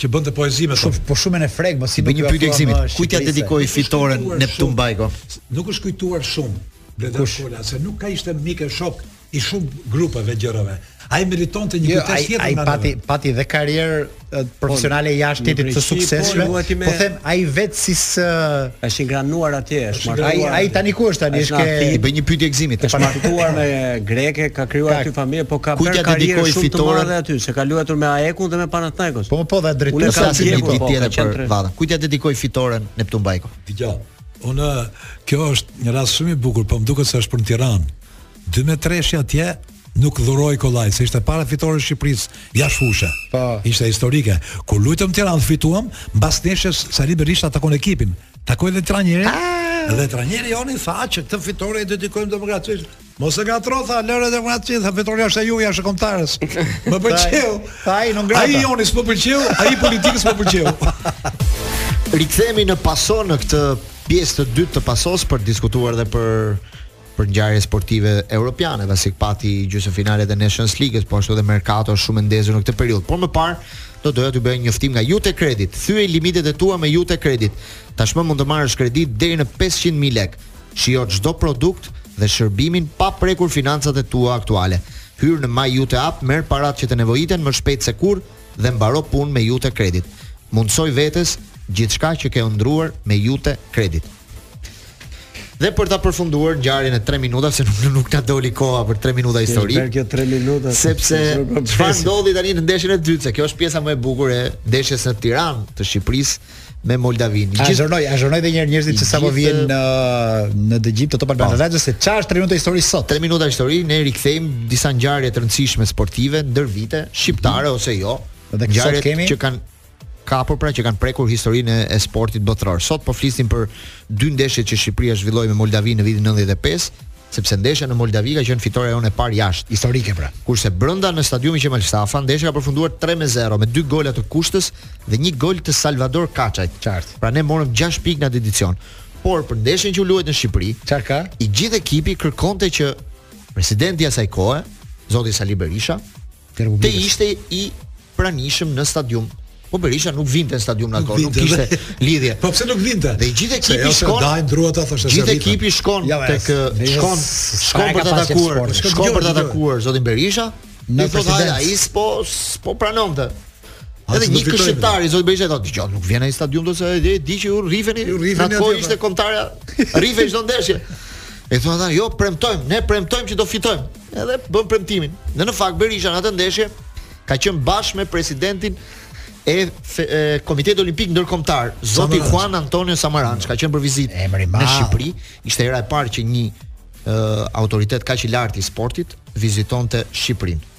që bënte poezi me shumë po shumë në prekje, mos i bëj një pyetje Gëzimit. Kujt ja dedikoi fitoren Neptun Bajko? Nuk është kujtuar shumë Bledar Kola, se nuk ka, ishte mik e shok i shumë grupeve gjërave. Ai meritonte një jo, kujtesë tjetër. Ai pati pati dhe karrierë po, profesionale jashtë shtetit të po, suksesshme. Po them ai vetë sesi është ingranuar atje, është martuar. Ai ai tani ku është tani? Është ke i bëj një pyetje Gëzimit tash. Është martuar me greke, ka krijuar aty familje, po ka bërë karrierë shumë të madhe aty, se ka luajtur me AEK-un dhe me Panathinaikos. Po po dha drejtuar sa si një ditë tjetër për vallën. Kujt ja dedikoi fitoren Neptun Bajko? Dëgjo. Unë kjo është një rast shumë i bukur, po më duket se është për Tiranë. Dy me treshi atje nuk dhuroi kollaj, se ishte e para fitore e Shqipërisë jashtë fushe. Po. Ishte historike. Kur luajtëm Tiranë fituam, mbas ndeshjes Sali Berisha takon ekipin. Takoi dhe trajnerin. Ah. Dhe trajneri joni tha që këtë fitore ia dedikojmë demokracisë. Mos e ngatërro tha, lëre demokracinë, tha fitorja është e juaja, është e kombëtares. Më pëlqeu. Tha ai nuk ngatërron. Ai joni s'po pëlqeu, ai politikës po pëlqeu. Rikthehemi në Pasos në këtë pjesë të dytë të Pasos për të diskutuar dhe për për ngjarje sportive europiane, pasi pati gjysmëfinalet e Nations League-s, po ashtu edhe merkato është shumë e ndezur në këtë periudhë. Por më parë do doja t'ju bëj një njoftim nga Iute Credit. Thyej limitet e tua me Iute Credit. Tashmë mund të marrësh kredi deri në 500.000 lekë. Shijo çdo produkt dhe shërbimin pa prekur financat e tua aktuale. Hyr në My Iute App, merr paratë që të nevojiten më shpejt se kurrë dhe mbaro punë me Iute Credit. Mundësoji vetes gjithçka që ke ëndërruar me Iute Credit. Dhe për ta përfunduar ngjarjen e 3 minutave, pse nuk nuk na doli koha për 3 minuta histori. Për kjo 3 minuta sepse çfarë ndodhi tani në ndeshjen e dytë, se kjo është pjesa më e bukur e ndeshjes në Tiranë të Shqipërisë me Moldavinë. A zhërnoj, a zhërnoj edhe një herë njerëzit që sapo vijnë në në dëgjim të Top Albania po. Radio se çfarë është 3 minuta histori sot. 3 minuta histori, ne rikthejmë disa ngjarje të rëndësishme sportive ndër vite, shqiptare mhm. ose jo. Dhe ngjarje që kanë kapur pra që kanë prekur historinë e, e sportit botëror. Sot po flisnim për dy ndeshjet që Shqipëria zhvilloi me Moldavinë në vitin 95, sepse ndeshja në Moldavi ka qenë fitorja jonë e parë jashtë, historike pra. Kurse brenda në stadiumin Qemal Stafa, ndeshja ka përfunduar 3-0 me dy gola të Kushtës dhe një gol të Salvador Kaçajt. Qartë. Pra ne morëm 6 pikë në atë edicion. Por për ndeshjen që u luajt në Shqipëri, çfarë ka? I gjithë ekipi kërkonte që presidenti i asaj kohe, zoti Sali Berisha, Të ishte i pranishëm në stadium. Po Berisha nuk vinte në stadium në atë nuk kishte lidhje. Po pse nuk vinte? Dhe gjithë ekipi shkon. Ja, dajnë druat ata thoshte. Gjithë ekipi shkon ja, tek shkon, shkon për ta takuar, shkon për ta takuar zotin Berisha. Në fund ai, ai s'po s'po pranonte. Edhe një këshilltar i zotit Berisha thotë, "Jo, nuk vjen ai stadium do se e di që ju rrifeni, ju rrifeni aty." ishte kombëtarja, rrifej çdo ndeshje. E thonë ata, "Jo, premtojmë, ne premtojmë që do fitojmë." Edhe bënë premtimin. Dhe në fakt Berisha në atë ndeshje ka qenë bashkë me presidentin e, fe, e Komitetit Olimpik Ndërkombëtar, zoti Juan Antonio Samaranch, ka qenë për vizitë në Shqipëri. Ishte hera e parë që një uh, autoritet kaq i lartë i sportit vizitonte Shqipërinë.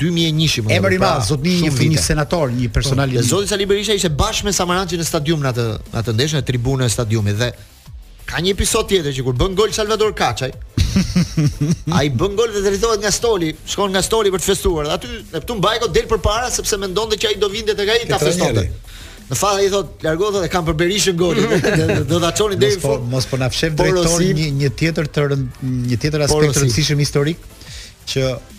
2001-shi më. Emër i pra, madh, zotni një fëmijë senator, një po, personalitet. Zoti Sali Berisha ishte bashkë me Samaranchin në stadium në atë në atë ndeshje në tribunën e stadiumit dhe ka një episod tjetër që kur bën gol Salvador Kaçaj. Ai bën gol dhe drejtohet nga stoli, shkon nga stoli për të festuar. Dhe aty Neptun Bajko del përpara sepse mendonte që ai do vinte tek ai ta festonte. Në fakt ai thotë, largohu thotë e kam për Berishën golin. Do ta çoni deri në po- fund. Mos po na fsheh drejtori një një tjetër të një tjetër aspekt të rëndësishëm historik që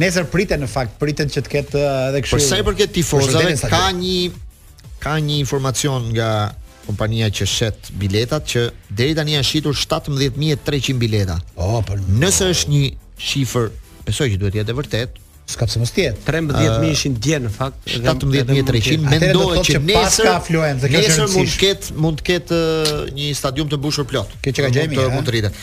Nesër priten në fakt, priten që të ketë uh, edhe kështu. Për sa i përket tifozave, ka një ka një informacion nga kompania që shet biletat që deri tani janë shitur 17300 bileta. Oh, për po, nëse po. është një shifër, besoj që duhet jetë e vërtetë. S'ka pse mos jetë. 13000 ishin dje në fakt, 17300 mendohet që nesër ka afluencë, kjo është. Nesër mund të ketë mund të ketë uh, një stadium të mbushur plot. Kjo që ka gjë mirë, mund të rritet.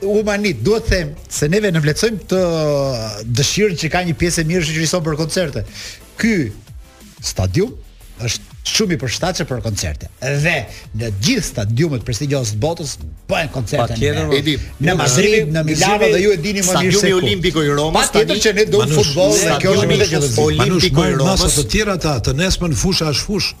Humanit, duhet të them se neve ne vlerësojmë dhe dëshirën që ka një pjesë e mirë e shoqërisë për koncerte. Ky stadium është shumë i përshtatshëm për koncerte. Dhe në gjithë stadiumet prestigjioze të botës bëhen koncerte. Patjetër, e di. Në Madrid, në Milano dhe ju e dini më mirë se stadiumi olimpik i Romës. Patjetër që ne do futboll dhe kjo është një gjë e rëndësishme. Olimpiko i Romës ose të tjera ta, të nesër në fusha është fushë.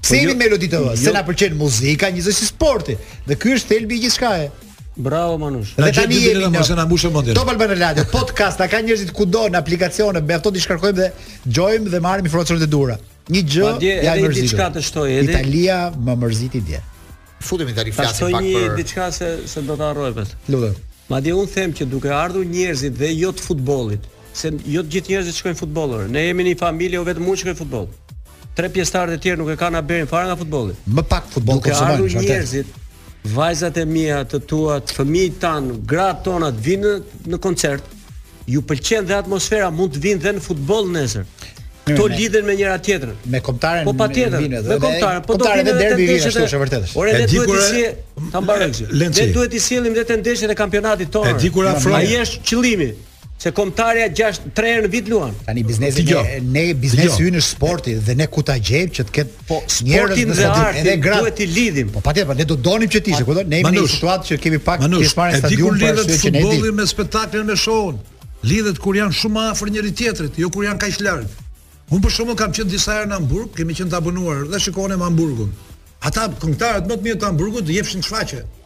Pse po jemi jo, Melodi TV? Jo, se na pëlqen muzika, njësoj si sporti. Dhe ky është thelbi i gjithçkaje. Bravo Manush. Dhe tani jemi në mos e na mbushë mendjen. Top Albania Radio, podcast, ka njerëzit kudo në aplikacione, me ato t'i shkarkojmë dëgjojmë dhe marrim informacionet e duhura. Një gjë, ja një diçka të shtoj edhe. Italia më mërziti dje. Futemi tani flasim pak për diçka se se do ta harroj vetë. Lutem. Madje un them që duke ardhur njerëzit dhe jo të futbollit, se jo të gjithë njerëzit shkojnë futboll. Ne jemi një familje, jo vetëm unë shkoj futboll. Tre pjesëtarë të tjerë nuk e kanë aberin fare nga futbolli. Më pak futboll duke ardhur vërtet. njerëzit, vajzat e mia, të tua, fëmijët tan, gratë tona të vinë në koncert. U pëlqen dhe atmosfera, mund të vinë dhe në futboll nesër. Kto lidhen me njëra tjetrën. Me kombëtaren po patjetër. Me kombëtaren, po do të vinë derbi vinë ashtu është vërtet. Ore ne duhet të si ta mbaroj gjë. Ne duhet të sjellim dhe te ndeshjet e kampionatit tonë. E di kur afro. Ai është qëllimi. Se kombëtarja 6 3 herë në vit luan. Tani biznesi ne, ne biznesi ynë është sporti dhe ne ku ta gjejmë që të ketë Po sportin dhe artin edhe gratë duhet të lidhim. Po patjetër, po, ne do të donim që të ishte, kupton? Ne jemi në situatë që kemi pak të parë në stadium për arsye që ne dimë. me spektaklin me show-n. Lidhet kur janë shumë afër njëri tjetrit, jo kur janë kaq larg. Unë për shembull kam qenë disa herë në Hamburg, kemi qenë të abonuar dhe shikonim Hamburgun. Ata këngëtarët më të mirë të Hamburgut jepshin shfaqje.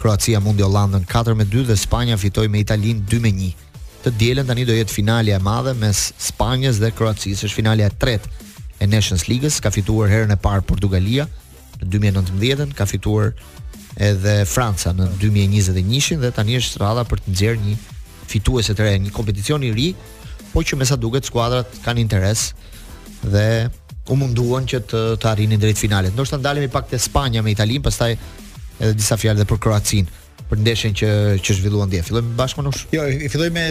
Kroacia mundi Hollandën katër me dy dhe Spanja fitoi me Italinë dy me një. Të dielën tani do jetë finalja e madhe mes Spanjës dhe Kroacisë, është finalja e tretë e Nations Ligës, ka fituar herën e parë Portugalia në 2019-ën, ka fituar edhe Franca në 2021-shin dhe tani është rradha për të nxjerrë një fituese të re, një kompeticion i ri, po që me sa duket skuadrat kanë interes dhe u munduan që të të arrinin drejt finales. Ndoshta ndalemi pak te Spanja me Italinë, pastaj edhe disa fjalë edhe për Kroacinë për ndeshjen që që zhvilluan dje. Fillojmë bashkë Manush. Jo, e filloj me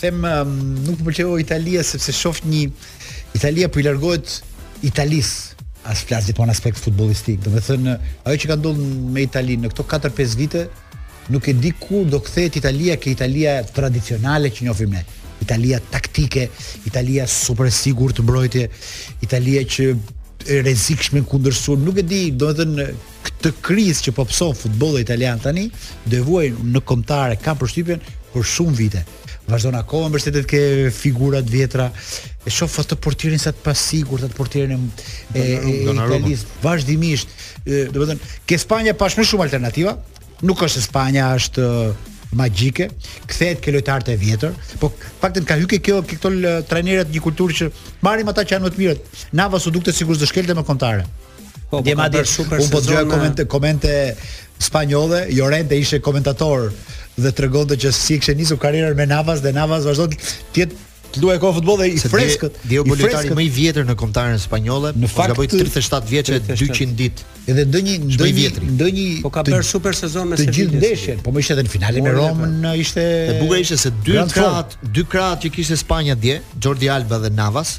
thënë unë, nuk më pëlqeu Italia sepse shoh një Itali që po i largohet Italisë as flas po në aspekt futbollistik. Domethënë ajo që ka ndodhur me Italinë në këto 4-5 vite nuk e di kur do kthehet Italia ke Italia tradicionale që njohim ne. Italia taktike, Italia super e sigurt në mbrojtje, Italia që e rrezikshme në kundërsulm, nuk e di, domethënë Këtë krizë që po pëson futbolli italian tani, do e vuajnë në kombëtare, kam përshtypjen, për shumë vite. Vazhdon akoma të mbështetet ke figura të vjetra. E shoh atë portierin sa të pasigurt, atë portierin e, e, e Italisë vazhdimisht. Domethënë, ke Spanja pash më shumë alternativa. Nuk është Spanja ajo magjike, kthehet ke lojtarët e vjetër, po në fakt ka hyrë kjo ke këta trajnerët një kulturë që marrim ata që janë më të mirët. Navas u dukte sikur s'do shkelte më në kombëtare. Po, dje po, madje super sezon. Po dëgjoja komente komente spanjolle, Llorente ishte komentator dhe tregonte që si kishte nisur karrierën me Navas dhe Navas vazhdon të jetë të luaj akoma futboll dhe i freskët. Dhe u bë lojtari më i vjetër në kombëtaren spanjolle, në mos gaboj 37 vjeç e 200 ditë. Edhe ndonjë ndonjë ndonjë po ka bërë super sezon me Sevilla. Të gjithë ndeshjet, po ishte edhe në finalen me Romën, ishte E bukur ishte se dy krahat, dy krahat që kishte Spanja dje, Jordi Alba dhe Navas,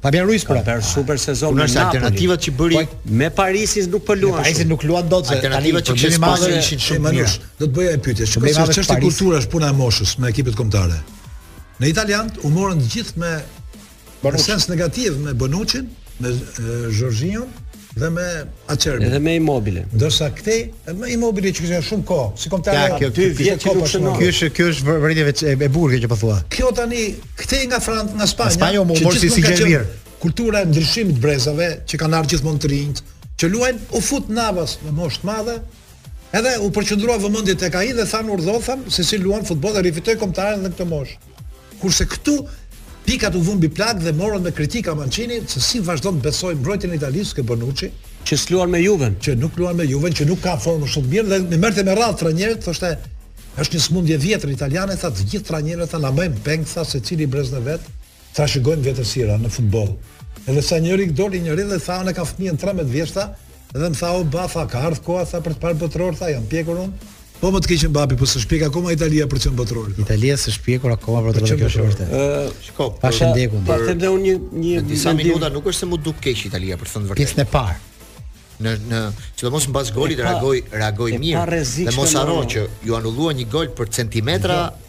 Fabian Ruiz po. Ka super sezon me Napoli. Alternativat që bëri po, me Parisin nuk po luan. Parisin nuk luan dot se tani që kemi marrë se ishin shumë më mirë. Do të bëja një pyetje. Shiko, se çështje kulture është puna e moshës me ekipet kombëtare. Në Italia u morën të gjithë me në sens negativ me Bonucci, me Jorginho, dhe me Acerbi. Edhe me Immobile. Ndërsa këtej, me Immobile që kishte shumë kohë, si kombëtare. Ja, kjo dy vjet që nuk shënon. Kjo është kjo është vërejtje vërtet e, e bukur kjo që po thua. Kjo tani këtej nga Franca, nga Spanja. Spanja u mor si si gjë mirë. Kultura e ndryshimit të brezave që kanë ardhur gjithmonë të rinjtë, që luajnë u fut Navas në moshë të madhe. Edhe u përqendrua vëmendja tek ai dhe thanë urdhëro se si luan futboll dhe rifitoi kombëtaren në këtë moshë. Kurse këtu pikat u vunë mbi plagë dhe u morën me kritika Mancini se si vazhdon të besojë mbrojtjen e Italisë ke Bonucci, që s'luan me Juven, që nuk luan me Juven, që nuk ka formë shumë të mirë dhe më merrte me radhë trajnerët, thoshte është një sëmundje e vjetër italiane, tha të gjithë trajnerët tha na mbajnë peng, tha secili brezin e vet, trashëgojnë vjetërsira në futboll. Edhe pastaj njëri doli njëri dhe tha unë kam fëmijën 13 vjeç tha, Dhe më tha o ba, a ka ardh koha tha për të parë botëror tha jam pjekur unë. Po më të keqen babi po s'është pjek akoma Italia për të qenë botëror. Italia s'është pjekur akoma për të qenë botëror. Është vërtet. Shiko, pa shëndekun. Po them dhe unë një një disa minuta nuk është se m'u duk keq Italia për të thënë të vërtetën. Pjesën e parë në në sidomos mbas golit reagoi reagoi mirë. Dhe mos harro që iu anulluan një gol për centimetra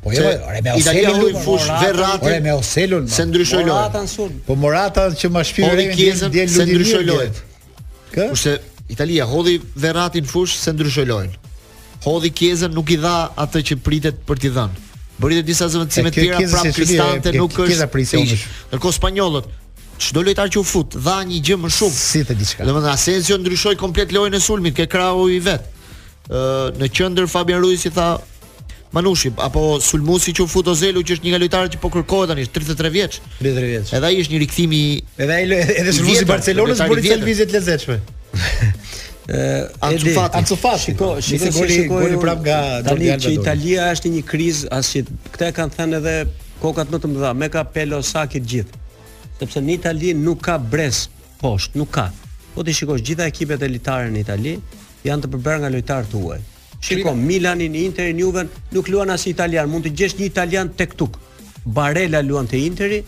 Po jo, ore me Italia u fut Verratti. Ore me Joselun. S'e ndryshoi lojën. Morata sul. Po Morata që më shpiu po, rënë diel diel s'e ndryshoi lojën. Kë? Kurse Italia hodhi Verratti në fushë s'e ndryshoi lojën. Hodhi Kiezën nuk i dha atë që pritet për t'i dhënë. Bëri dhe disa zëvendësime të tjera prap Kristante nuk është. Kieza prisja unë. Ndërkohë spanjollët çdo lojtar që u fut dha një gjë më shumë. Si të diçka. Domethënë Asensio ndryshoi komplet lojën e sulmit, ke krahu i vet. Ë në qendër Fabian Ruiz i dha Manushi apo sulmuesi që u fut Joselu që është një nga lojtarët që po kërkohet tani, është 33 vjeç. 33 vjeç. Edhe ai është një rikthim i Edhe ai edhe sulmuesi i Barcelonës bëri një lëvizje të lezetshme. Ansu Fati. Ansu Fati. Shiko, shiko, shiko, shiko, goli prap nga Tani që Italia është në krizë, as që këtë e kanë thënë edhe kokat më të mëdha, me Capello, Sacchi të gjithë. Sepse në Itali nuk ka brez poshtë, nuk ka. Po t'i shikosh gjitha ekipet elitare në Itali janë të përbërë nga lojtarë të huaj. Shiko, Milanin, Interin, Juven, nuk luan asnjë italian. Mund të gjesh një italian tek tuk. Barella luan te Interi,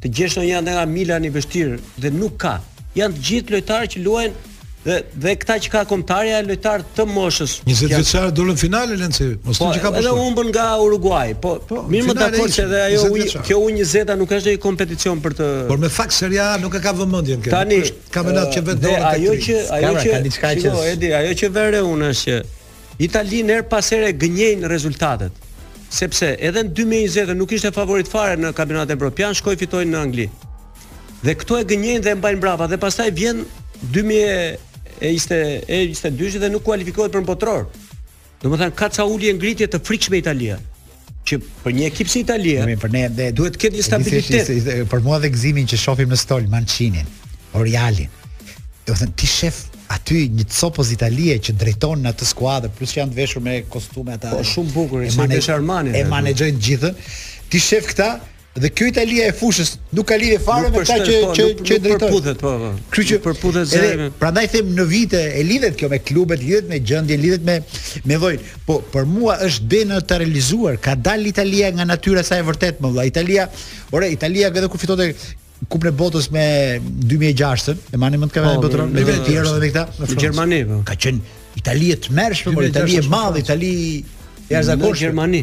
të gjesh ndonjë janë nga Milani vështirë dhe nuk ka. Janë të gjithë lojtarë që luajnë dhe dhe këta që ka kombëtarja janë lojtarë të moshës. 20 vjeçarët dolën në finale Lenci, mos po, që ka pasur. Edhe humbën nga Uruguay, po, po mirë më dakord se edhe ajo kjo U20 nuk është një kompeticion për të Por në fakt Serie A nuk e ka vëmendjen këtu. Tani Ka menaxh që vetë dorën tek tri. Ajo që ajo që diçka që Edi, ajo që vëre unë është që Italinë herë pas here e gënjejnë rezultatet. Sepse edhe në 2020 nuk ishte favorit fare në kampionatin evropian, shkoi fitoi në Angli. Dhe këto e gënjejnë dhe e mbajnë brapa dhe pastaj vjen 2000 e ishte e ishte dyshi dhe nuk kualifikohet për botëror. Domethënë ka ca ulje ngritje të frikshme Italia që për një ekip si Italia, Mirë, për ne dhe duhet të ketë një stabilitet. Për mua dhe gëzimin që shohim në stol Mancinin, Orialin. Do thënë ti shef aty një copëz Italie që drejton në atë skuadër, plus që janë të veshur me kostume ata. Po shumë bukur, e menaxhon Armani. E menaxhojnë të gjithën. Ti shef këta, Dhe kjo Italia e fushës nuk ka lidhje fare me ta që po, që që drejton. Po, po, po. Kjo që përputhet zëri. Prandaj them në vite e lidhet kjo me klubet, lidhet me gjendjen, lidhet me me vojë. Po për mua është be në të realizuar. Ka dalë Italia nga natyra e saj e vërtetë mo vlla. Italia, ore Italia edhe kur fitonte Kupën e Botës në 2006-ën, e mbani mend ka vënë po, botën me të tjerë edhe me këta. Në Gjermani. Po. Ka qenë Itali e tmerrshme, Italia e madhe, Italia e jashtëzakonshme. Në Gjermani.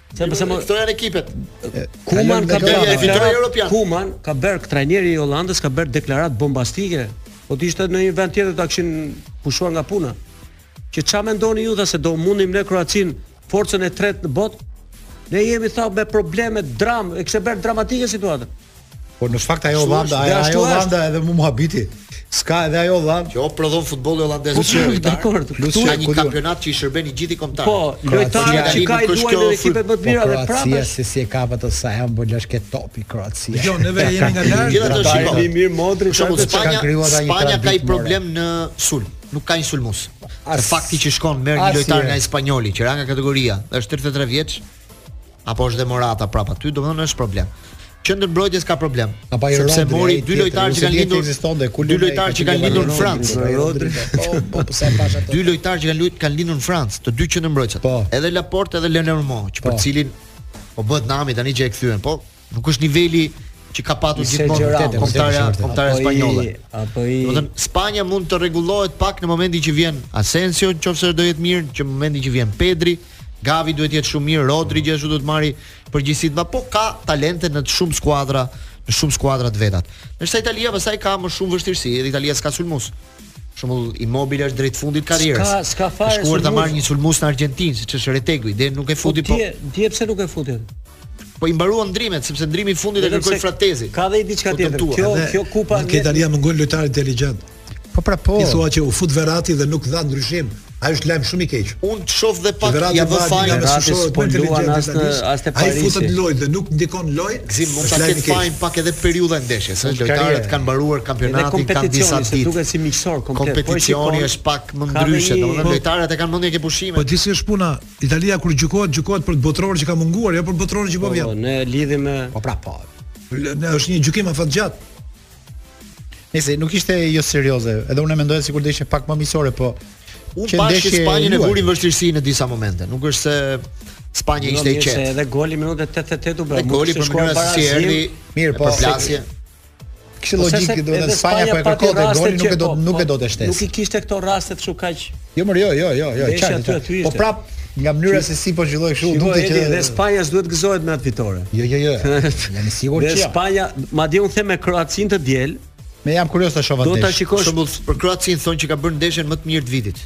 Se pse më këto janë ekipet. Kuman ka bërë një fitore europiane. Kuman ka bërë trajneri i Hollandës ka bërë deklaratë bombastike. Po të ishte në një vend tjetër ta kishin pushuar nga puna. Që ç'a mendoni ju tha se do mundim ne Kroacinë forcën e tretë në botë? Ne jemi tha me probleme, dram, e kishte bërë dramatike situatën. Por në fakt ajo Hollanda, ajo, ajo Hollanda edhe mua më habiti. S'ka edhe ajo Hollanda. Kjo prodhon futbolli hollandez. Po shumë dakord. Plus ka një kampionat që i shërben gjithë kombëtares. Po, lojtarët që ka i duan në ekipet më të mira dhe prapë. Kroacia se si e ka vetë sa e ëmbël është ke topi Kroacia. Jo, ne vetë jemi nga lart. Gjithë ato shiko. Një mirë modri që ka Spanja, Spanja ka një problem në sulm. Nuk ka një sulmues. Fakti që shkon merr një lojtar nga Espanjoli, që ra nga kategoria, është 33 vjeç, Apo është dhe Morata prapë aty, domethënë është problem. Qendër mbrojtja ka problem. Ka pa sepse mori dy lojtarë që kanë lindur dy lojtarë që kanë lindur në Francë. Rodri. Po, po, po sa pash ato. Dy lojtarë që kanë luajtur kanë lindur në Francë, të dy qendër mbrojtës. Po. Edhe Laporte edhe Le Normand, që për të cilin po bëhet nami tani që e kthyen, po Nuk është niveli që ka patur gjithmonë vërtet kombëtarja kombëtarja spanjolle. Apo i Do të thënë Spanja mund të rregullohet pak në momentin që vjen Asensio, nëse do jetë mirë, që në momentin që vjen Pedri, Gavi duhet të jetë shumë mirë, Rodri gjithashtu do të marri përgjegjësitë, ma po ka talente në të shumë skuadra, në shumë skuadra të vetat. Ndërsa Italia pastaj ka më shumë vështirësi, edhe Italia s'ka sulmues. Për shembull, Immobile është drejt fundit të karrierës. S'ka s'ka fare. Shkuar të marrë një sulmues në Argjentinë, siç është Retegui, dhe nuk e futi po. Ti, ti pse nuk e futi? Po i mbaruan ndrimet sepse ndrimin e fundit e kërkoi Fratezi. Ka dhe diçka po tjetër. Kjo edhe, kjo kupa ke Italia mungon lojtar inteligjent. Po pra po. Ti thua që u fut Verati dhe nuk dha ndryshim. Ai është lajm shumë i keq. Un shoh dhe pak Verati ja vë fajin nga mesfushorët s'po luan as në as te Parisi. Ai futet në lojë dhe nuk ndikon lojë. Gzim mund ta ketë fajin pak edhe periudha e ndeshjes, se lojtarët kanë mbaruar kampionatin, kanë disa ditë. Duket si miqësor komplet. Po kompeticioni është pak më ndryshe, domethënë lojtarët e kanë mendje ke pushime. Po disi është puna Italia kur gjykohet, gjykohet për botërorin që ka munguar, jo për botërorin që po, po vjen. Po, ne lidhim me Po pra, po. Ne është një gjykim afatgjat. Nëse nuk ishte jo serioze, edhe unë mendoja sikur do ishte pak më miqësore, po Unë që ndeshje Spanjën e vuri në vështirësi në disa momente. Nuk është se Spanja ishte e qetë. Edhe goli minutë 88 u bë. Goli për mënyrë se si erdhi. Mirë, po. Përplasje. Kishte logjikë, do të thotë Spanja po e kërkonte golin, nuk e do po, nuk e po, do të shtesë. Nuk i kishte këto raste kështu kaq. Jo, më jo, jo, jo, jo, çfarë? Po prap nga mënyra se si po zhvillohej kështu, nuk e që dhe Spanja s'duhet të gëzohet me atë fitore. Jo, jo, jo. Jam i sigurt që. Dhe jo. Spanja, madje un them me Kroacinë të diel. Me jam kurioz ta shoh atë. Do ta shikosh. Për Kroacinë thonë që ka bërë ndeshjen më të mirë të vitit.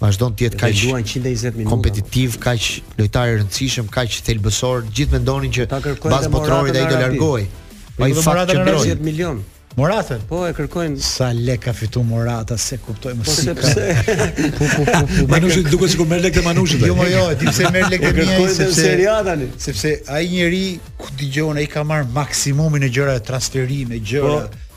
vazhdon të jetë kaq luan 120 minuta. Kompetitiv, kaq lojtar i rëndësishëm, kaq thelbësor, gjithë mendonin që pas botërorit ai do largohej. Po i fat që ndroi 10 milion. Morata. Po e kërkojnë. Sa lekë ka fitu Morata, s'e kuptoj më po si. Po sepse. Po po po. po Manushi duket sikur merr lekë Manushi. Jo, jo, jo, di pse merr lekë mia ai sepse Serie A tani. Sepse ai njeri ku dëgjon ai ka marr maksimumin e gjërave transferime, gjëra. Po,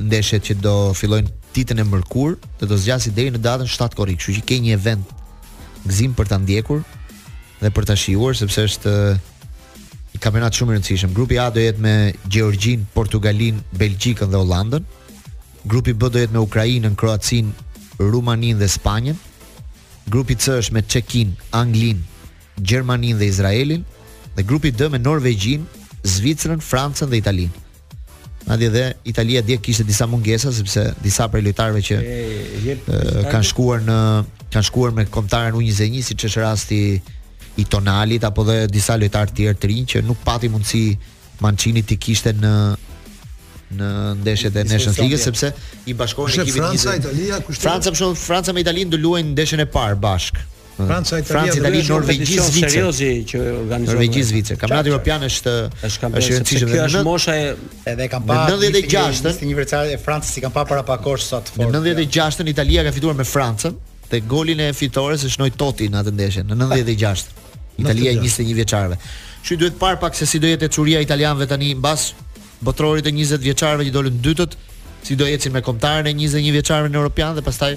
ndeshjet që do fillojnë ditën e mërkurë dhe do zgjasin deri në datën 7 korrik, kështu që ke një event Gzim për ta ndjekur dhe për ta shijuar sepse është një kampionat shumë i rëndësishëm. Grupi A do jetë me Gjeorgjinë, Portugalinë, Belgjikën dhe Hollandën. Grupi B do jetë me Ukrainën, Kroacinë, Rumaninë dhe Spanjën. Grupi C është me Çekinë, Anglinë, Gjermaninë dhe Izraelin dhe grupi D me Norvegjinë, Zvicrën, Francën dhe Italinë. Madje dhe Italia dje kishte disa mungesa sepse disa prej lojtarëve që kanë shkuar në kanë shkuar me kombëtaren U21 siç është rasti i Tonalit apo dhe disa lojtarë të tjerë të rinj që nuk pati mundësi Mancini t'i kishte në në ndeshjet e Nations League sepse i bashkohen ekipit Franca Italia kushtet Franca për shembull Franca me Italinë do luajnë ndeshjen e parë bashk Franca, Italia, Italia, Norvegji, Zvicër. Seriozi që organizon. Norvegji, Zvicër. Kampionati Europian është është kampionat është rëndësishëm. Kjo është mosha e edhe e kanë pa 96-ën. Ishte një përsëritje e Francës si kanë pa para pak kohësh sot fort. Në 96-ën Italia ka fituar me Francën dhe golin e fitores e shënoi Totti në atë ndeshje në 96. Italia e 21 vjeçarëve. Kështu duhet par pak se si do jetë ecuria e italianëve tani mbas botrorit të 20 vjeçarëve që dolën të dytët, si do ecin me kombëtaren e 21 vjeçarëve në Europian dhe pastaj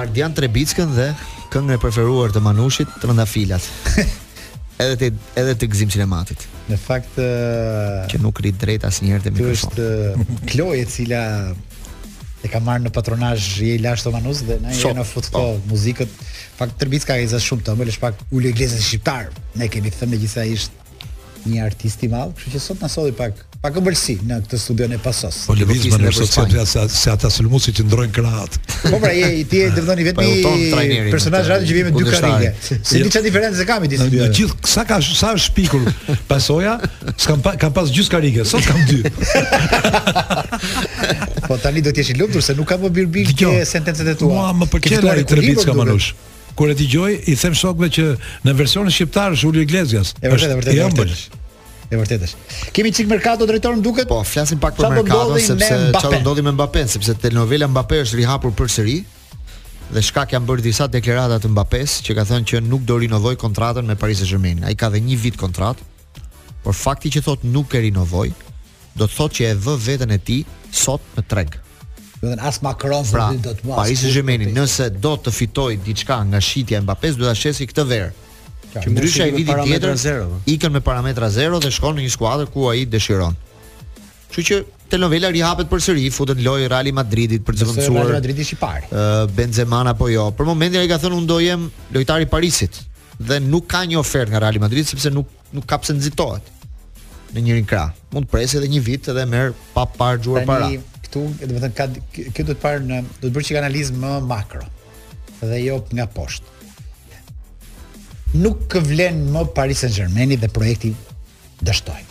Ardian Trebickën dhe këngën e preferuar të Manushit, Trëndafilat. edhe te edhe të Gëzim Sinematit. Në fakt që nuk rri drejt asnjëherë te mikrofon. Është Kloj e cila e ka marrë në patronazh Llashton, Manush dhe na jeni në fut këto muzikët. Në fakt Trebicka ka qenë shumë i ëmbël, është pak Julio Iglesias shqiptar. Ne kemi thënë megjithëse ai është një artist i madh, kështu që sot na solli pak pak ëmbëlsi në këtë studion e pasos. Po lëvizim në studio ja si si ata sulmuesit që ndrojnë krahat. Po pra je i ti do të vetëm po, i personazh i rrallë që vjen me dy karrige. S'e di çfarë diferencë ka midis tyre. Në gjithë sa ka sa është shpikur pasoja, s'kam pa, kam pas gjys karrige, sot kam dy. po tani do të jesh i lumtur se nuk ka më bilbil ke sentencat e tua. Mua më pëlqen ai Trebicka Manush. kur e dëgjoj i them shokëve që në versionin shqiptar është Julio Iglesias. E vërtetë, e vërtetë, e vërtetë. E vërtetë është. Kemi çik merkato drejtor më duket. Po, flasim pak për merkato sepse çfarë ndodhi me Mbappé-n, sepse telenovela Mbappé është rihapur përsëri dhe shkak janë bërë disa deklarata të Mbappé-s që ka thënë që nuk do rinovoj kontratën me Paris Saint-Germain. Ai ka dhe një vit kontratë. Por fakti që thotë nuk e rinovoj, do të thotë që e vë veten e tij sot në treg. Domethënë as Macron pra, do të mos. Paris Saint-Germain, nëse do të fitojë diçka nga shitja e Mbappé-s, do ta shesë këtë verë. Që ndryshe ai viti tjetër po. ikën me parametra zero dhe shkon në një skuadër ku ai dëshiron. Kështu që telenovela rihapet përsëri, futet lojë Real Madridi për të zëvendësuar. Real Madridi është i pari. Ë Benzemanë apo jo. Për momentin ai ka thënë unë do jem lojtari i Parisit dhe nuk ka një ofertë nga Real Madrid sepse nuk nuk ka pse nxitohet në njërin krah. Mund të presë edhe një vit edhe e merr pa paguar para. Tani këtu, domethënë ka kjo duhet parë në duhet bërë çik analizë më makro dhe jo nga poshtë. Nuk vlen më Paris Saint-Germain dhe projekti dështoi.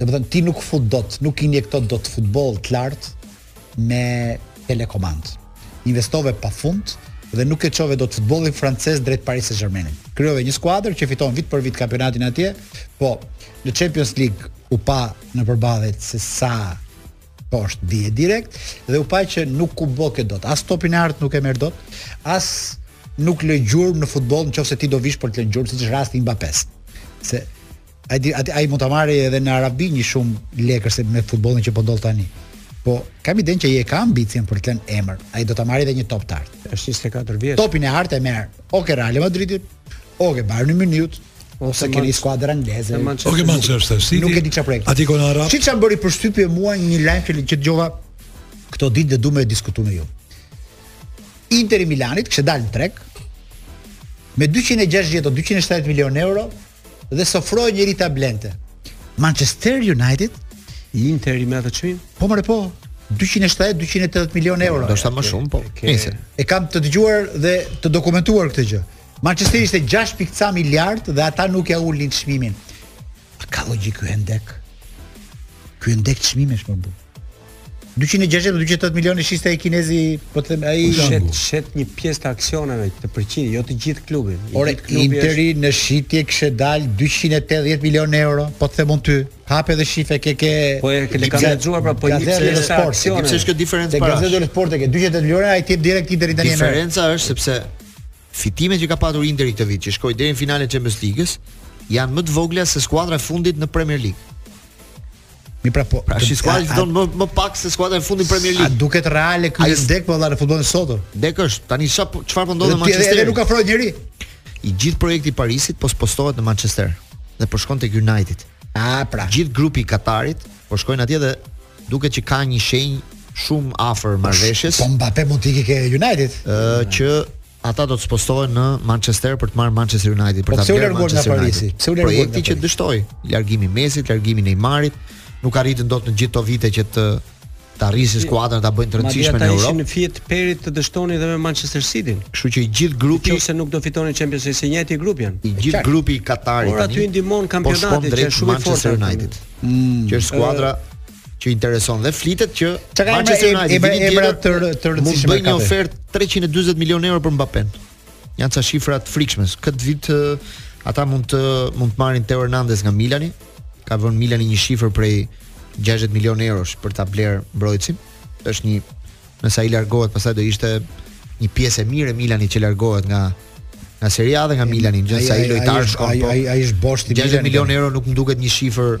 Domethënë ti nuk fut dot, nuk injekton dot futboll të lartë me telekomandë. Investove pa fund dhe nuk e çove dot futbollin francez drejt Paris Saint-Germainit. Krijove një skuadër që fiton vit për vit kampionatin atje, po në Champions League u pa në përballje se sa poshtë bie direkt dhe u pa që nuk u bë këtë dot. As topin e artë nuk e merr dot, as nuk lë gjurmë në futboll nëse ti do vijsh për të lënë gjurmë siç është rasti i Mbappes. Se Ai, ai, ai mund ta marrë edhe në Arabi një shumë lekësh se me futbollin që po ndodh tani. Po kam idenë që ai ka ambicien për të lënë emër. Ai do ta marrë edhe një top të artë. Është 24 vjeç. Topin e artë e merr. O ke Real Madridi, o ke Bayern Munich, ose ke një skuadër angleze. O ke Manchester City. Nuk e di çfarë projekt. Aty kona arab. Seç më bëri përshtypje mua një lajm që që dëgjova këto ditë dhe du me diskutu me ju. Inter i Milanit kishte dalë në treg me 260 ose 270 milionë euro dhe s'ofroi njëri ta blente. Manchester United Interi me atë çmim? Po mër po. 270 280 milion euro. Do sa më shumë, po. Se e kam të dëgjuar dhe të dokumentuar këtë gjë. Manchester ishte 6.5 miliard dhe ata nuk ja ulin çmimin. Ka logjikë ky hendek. Ky hendek çmimesh më bu. 260 280 milionë e shiste ai kinezi, po të them ai shet shet një pjesë të aksioneve të përqind, jo të gjithë klubin. I Ore, gjithë klubi Interi është... në shitje kishte dal 280 milionë euro, po të them unë ty. Hape dhe shife ke ke Po e kam lexuar pra po një pjesë të aksioneve. Pse është diferencë para? Gazzetta dello Sport e ke 280 milionë ai ti direkt Interi tani. Diferenca është sepse fitimet që ka patur Interi këtë vit, që shkoi deri në finalen e Champions Ligës, janë më të vogla se skuadra e fundit në Premier League. Mi pra po. Pra shi skuadra fiton më më pak se skuadra e fundit në Premier League. A duket reale ky hendek po ndodh në futbollin sot? Hendek është. Tani sa po- çfarë po ndodh në Manchester? Edhe nuk ofroi njëri. I gjithë projekti i Parisit po spostohet në Manchester dhe po shkon tek United. A pra. Gjithë grupi i Katarit po shkojnë atje dhe duket që ka një shenjë shumë afër marrëveshje. Po Mbappe mund të ikë ke United. Ë që ata do të spostohen në Manchester për të marrë Manchester United për po ta blerë Manchester United. Parisi? Pse u larguan? Projekti që dështoi, largimi i Messit, largimi i Neymarit, nuk arritën dot në gjithë këto vite që ta rrisin skuadrën ta bëjnë të rëndësishme në Europë. Ata ishin në fije të perit të dështonin dhe me Manchester City. Kështu që i gjithë grupi nëse nuk do fitonin Champions League, se i njëjti grup janë. I gjithë grupi i Katarit. Por aty i ndihmon po kampionati që është shumë i fortë United. Mm. Që është skuadra që intereson dhe flitet që Manchester United e bëri emra të të rëndësishëm bëj një ofertë 340 milionë euro për Mbappen. Janë ca shifra të frikshme. Këtë vit ata mund të mund të marrin Teo Hernandez nga Milani. Ka vënë Milani një shifër prej 60 milionë eurosh për ta blerë mbrojtësin. Është një nëse ai largohet, pastaj do ishte një pjesë e mirë e Milanit që largohet nga nga Serie A dhe nga Milani, gjithsesi ai lojtar shkon. Ai po. ai ai është boshti i Milanit. 60 milionë euro nuk më duket një shifër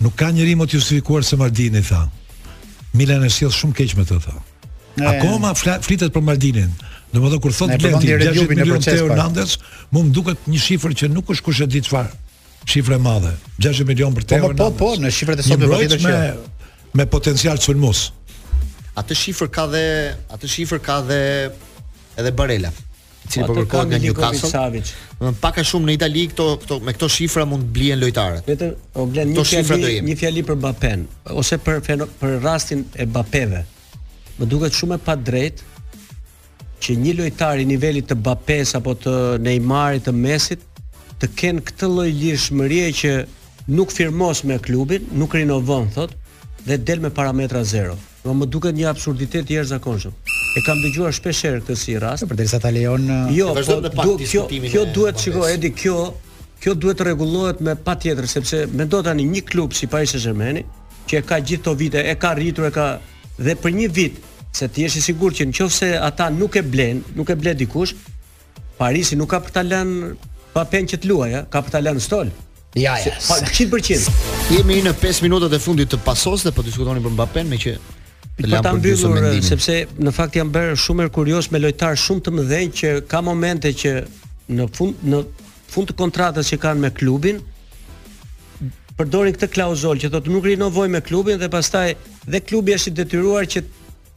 Nuk ka njëri më të justifikuar se Maldini tha. Milani u soll shumë keq me të tha. E, Akoma fla, flitet për Maldinin. Domethënë kur thotë Blendi 60 milionë Teo Hernandez, mu më duket një shifër që nuk është kush e di çfarë. shifër e madhe, 60 milionë për Teo Hernandez. Po, po, po, në shifrat e sotme po vjen me me potencial sulmues. Atë shifër ka dhe atë shifër ka dhe edhe Barella. cili po kërkohet nga Newcastle. Do pak a shumë në Itali këto këto me këto shifra mund të blihen lojtarët. Vetëm o Blend një fjali, një fjali për Mbappen ose për për rastin e Mbappeve. Më duket shumë e padrejtë që një lojtar i nivelit të Mbappes apo të Neymarit të Messit të kenë këtë lloj lirshmërie që nuk firmos me klubin, nuk rinovon thotë dhe del me parametra zero. Po më duket një absurditet i jashtëzakonshëm. E kam dëgjuar shpesh herë këtë si rast. Jo, përderisa ta lejon uh, Jo, po, duhet kjo kjo duhet shiko Edi, kjo kjo duhet të rregullohet me patjetër sepse mendo tani një klub si Paris Saint-Germain që e ka gjithë këto vite, e ka rritur, e ka dhe për një vit se ti je i sigurt që nëse ata nuk e blejnë, nuk e ble dikush, Parisi nuk ka për ta lënë Mbappen që të luajë, ha? ka për ta lënë stol. Ja, ja. Pa 100%. Jemi në 5 minutat e fundit të pasos dhe po diskutonim për Mbappen meqë ta lamë përgjysmë mendimin. Sepse në fakt jam bërë shumë kurioz me lojtarë shumë të mëdhenj që ka momente që në fund në fund të kontratës që kanë me klubin përdorin këtë klauzolë që thotë nuk rinovoj me klubin dhe pastaj dhe klubi është i detyruar që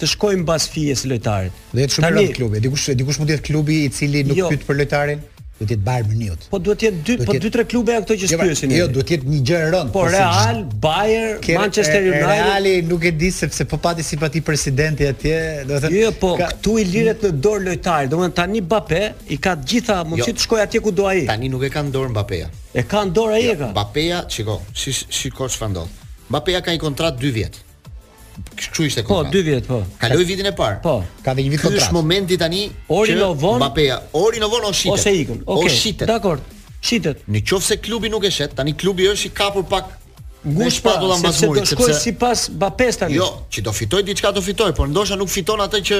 të shkojmë mbas fijes lojtarit. Duhet jetë shumë i rëndë klubi. Dikush dikush mund të jetë klubi i cili nuk jo. pyet për lojtarin, duhet të jetë Bayern Munich. Po duhet të jetë dy, po dy tre klube janë këto që jo, s'pyesin. Jo, duhet të jetë një gjë e rëndë. Po Real, Bayern, Manchester United. Reali nuk e di sepse po pati simpati presidenti atje, domethënë. Jo, po këtu i lihet në dorë lojtarit. Domethënë tani Mbappe i ka të gjitha jo. mundësitë të shkojë atje ku do ai. Tani nuk e ka në dorë Mbappe-ja. E ka në dorë ai e ka. Mbappe-ja, shiko, shiko çfarë ndodh. Mbappe-ja ka një kontratë 2 vjet. Kështu ishte koha. Po, dy vjet, po. Kaloi vitin e parë. Po. Ka dhe një vit kontratë. Është momenti tani o rinovon, Mbappe, o rinovon ose shitet. Ose ikën. Okej. Okay. Shitet. Dakord. Shitet. Në qoftë se klubi nuk e shet, tani klubi është i kapur pak ngushtë pa do, patjetër sepse do shkojë sipas Mbappes tani. Jo, që do fitojë diçka do fitojë, por ndoshta nuk fiton atë që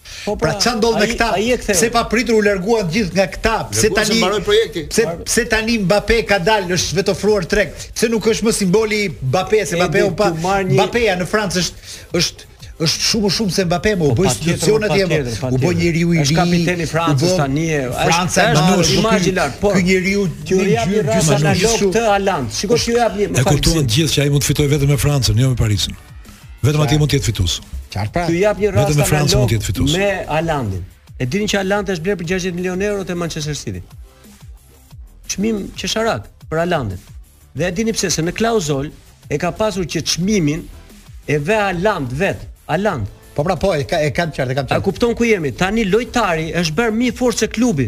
Po pra, pra ça ndodh me këta? Pse papritur u larguan të gjithë nga këta? Pse tani mbaroi projekti? Pse pse tani Mbappe ka dalë, është vetofruar në treg? Pse nuk është më simboli Mbappe, se Mbappe u pa. Mbappe në Francë është është është shumë më shumë se Mbappe, u bë institucion atje, u bë njeriu i ri. Është kapiteni i Francës tani, Franca është në imazh i lartë. Po. Ky njeriu ti u jap një rrugë analoge të Aland. Shikoj ti u jap një. E kuptuan gjithë që ai mund të fitojë vetëm me Francën, jo me Parisin. Vetëm atje mund të jetë fitues. Qartë pra. Ju jap një rast me Francën mund të jetë fitues. Me Alandin. E dini që Aland është blerë për 60 milionë euro te Manchester City. Çmim qesharak për Alandin. Dhe e dini pse se në klauzolë e ka pasur që çmimin e vë Aland vetë, Aland. Po pra po, e ka e kam qartë, e kam qartë. A kupton ku jemi? Tani lojtari është bërë më i fortë se klubi.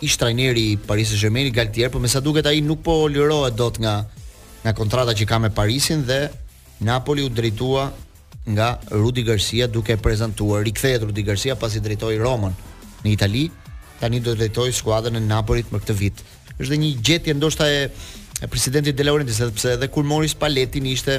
ish-trajneri i Paris Saint-Germain, Galtier, por me sa duket ai nuk po lirohet dot nga nga kontrata që ka me Parisin dhe Napoli u drejtua nga Rudi Garcia duke e prezantuar rikthehet Rudi Garcia pasi drejtoi Romën në Itali, tani do të drejtojë skuadrën e Napolit për këtë vit. Është një gjetje ndoshta e e presidentit De Laurentiis, sepse edhe kur mori Spalletin ishte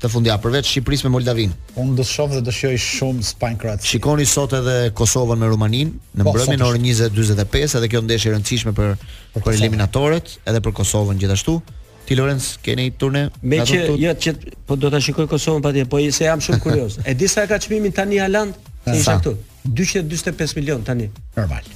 të fundjavës përveç Shqipërisë me Moldavinë. Unë do të shoh dhe do shijoj shumë Spanjë Kroaci. Shikoni sot edhe Kosovën me Rumaninë në mbrëmje në orën 20:45, edhe kjo ndeshje e rëndësishme për për, për eliminatoret, edhe për Kosovën gjithashtu. Ti Lorenz ke një turne? Me që tut... jo që po do ta shikoj Kosovën patjetër, po se jam shumë kurioz. e di sa ka çmimin tani Haland? Sa ishte këtu? 245 milion tani. Normal.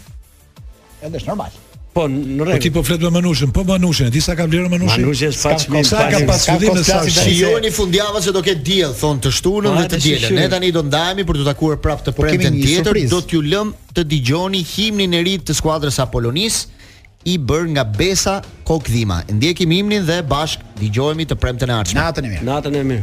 Edhe është normal. Po në rregull. Po ti po flet me Manushin, po Manushin, di sa ka vlerë Manushi? Manushi është fat çmim, sa ka pas fillim me sa. Shijojeni fundjavën se do ketë diell, thon të shtunën dhe të dielën. Ne tani do ndahemi për t'u takuar prapë të premten tjetër, do t'ju lëm të dëgjoni himnin e ri të skuadrës Apolonisë i bër nga Besa Kokëdhima. E ndjekim himnin dhe bashk dëgjohemi të premten e ardhshme. Natën e mirë. Natën e mirë.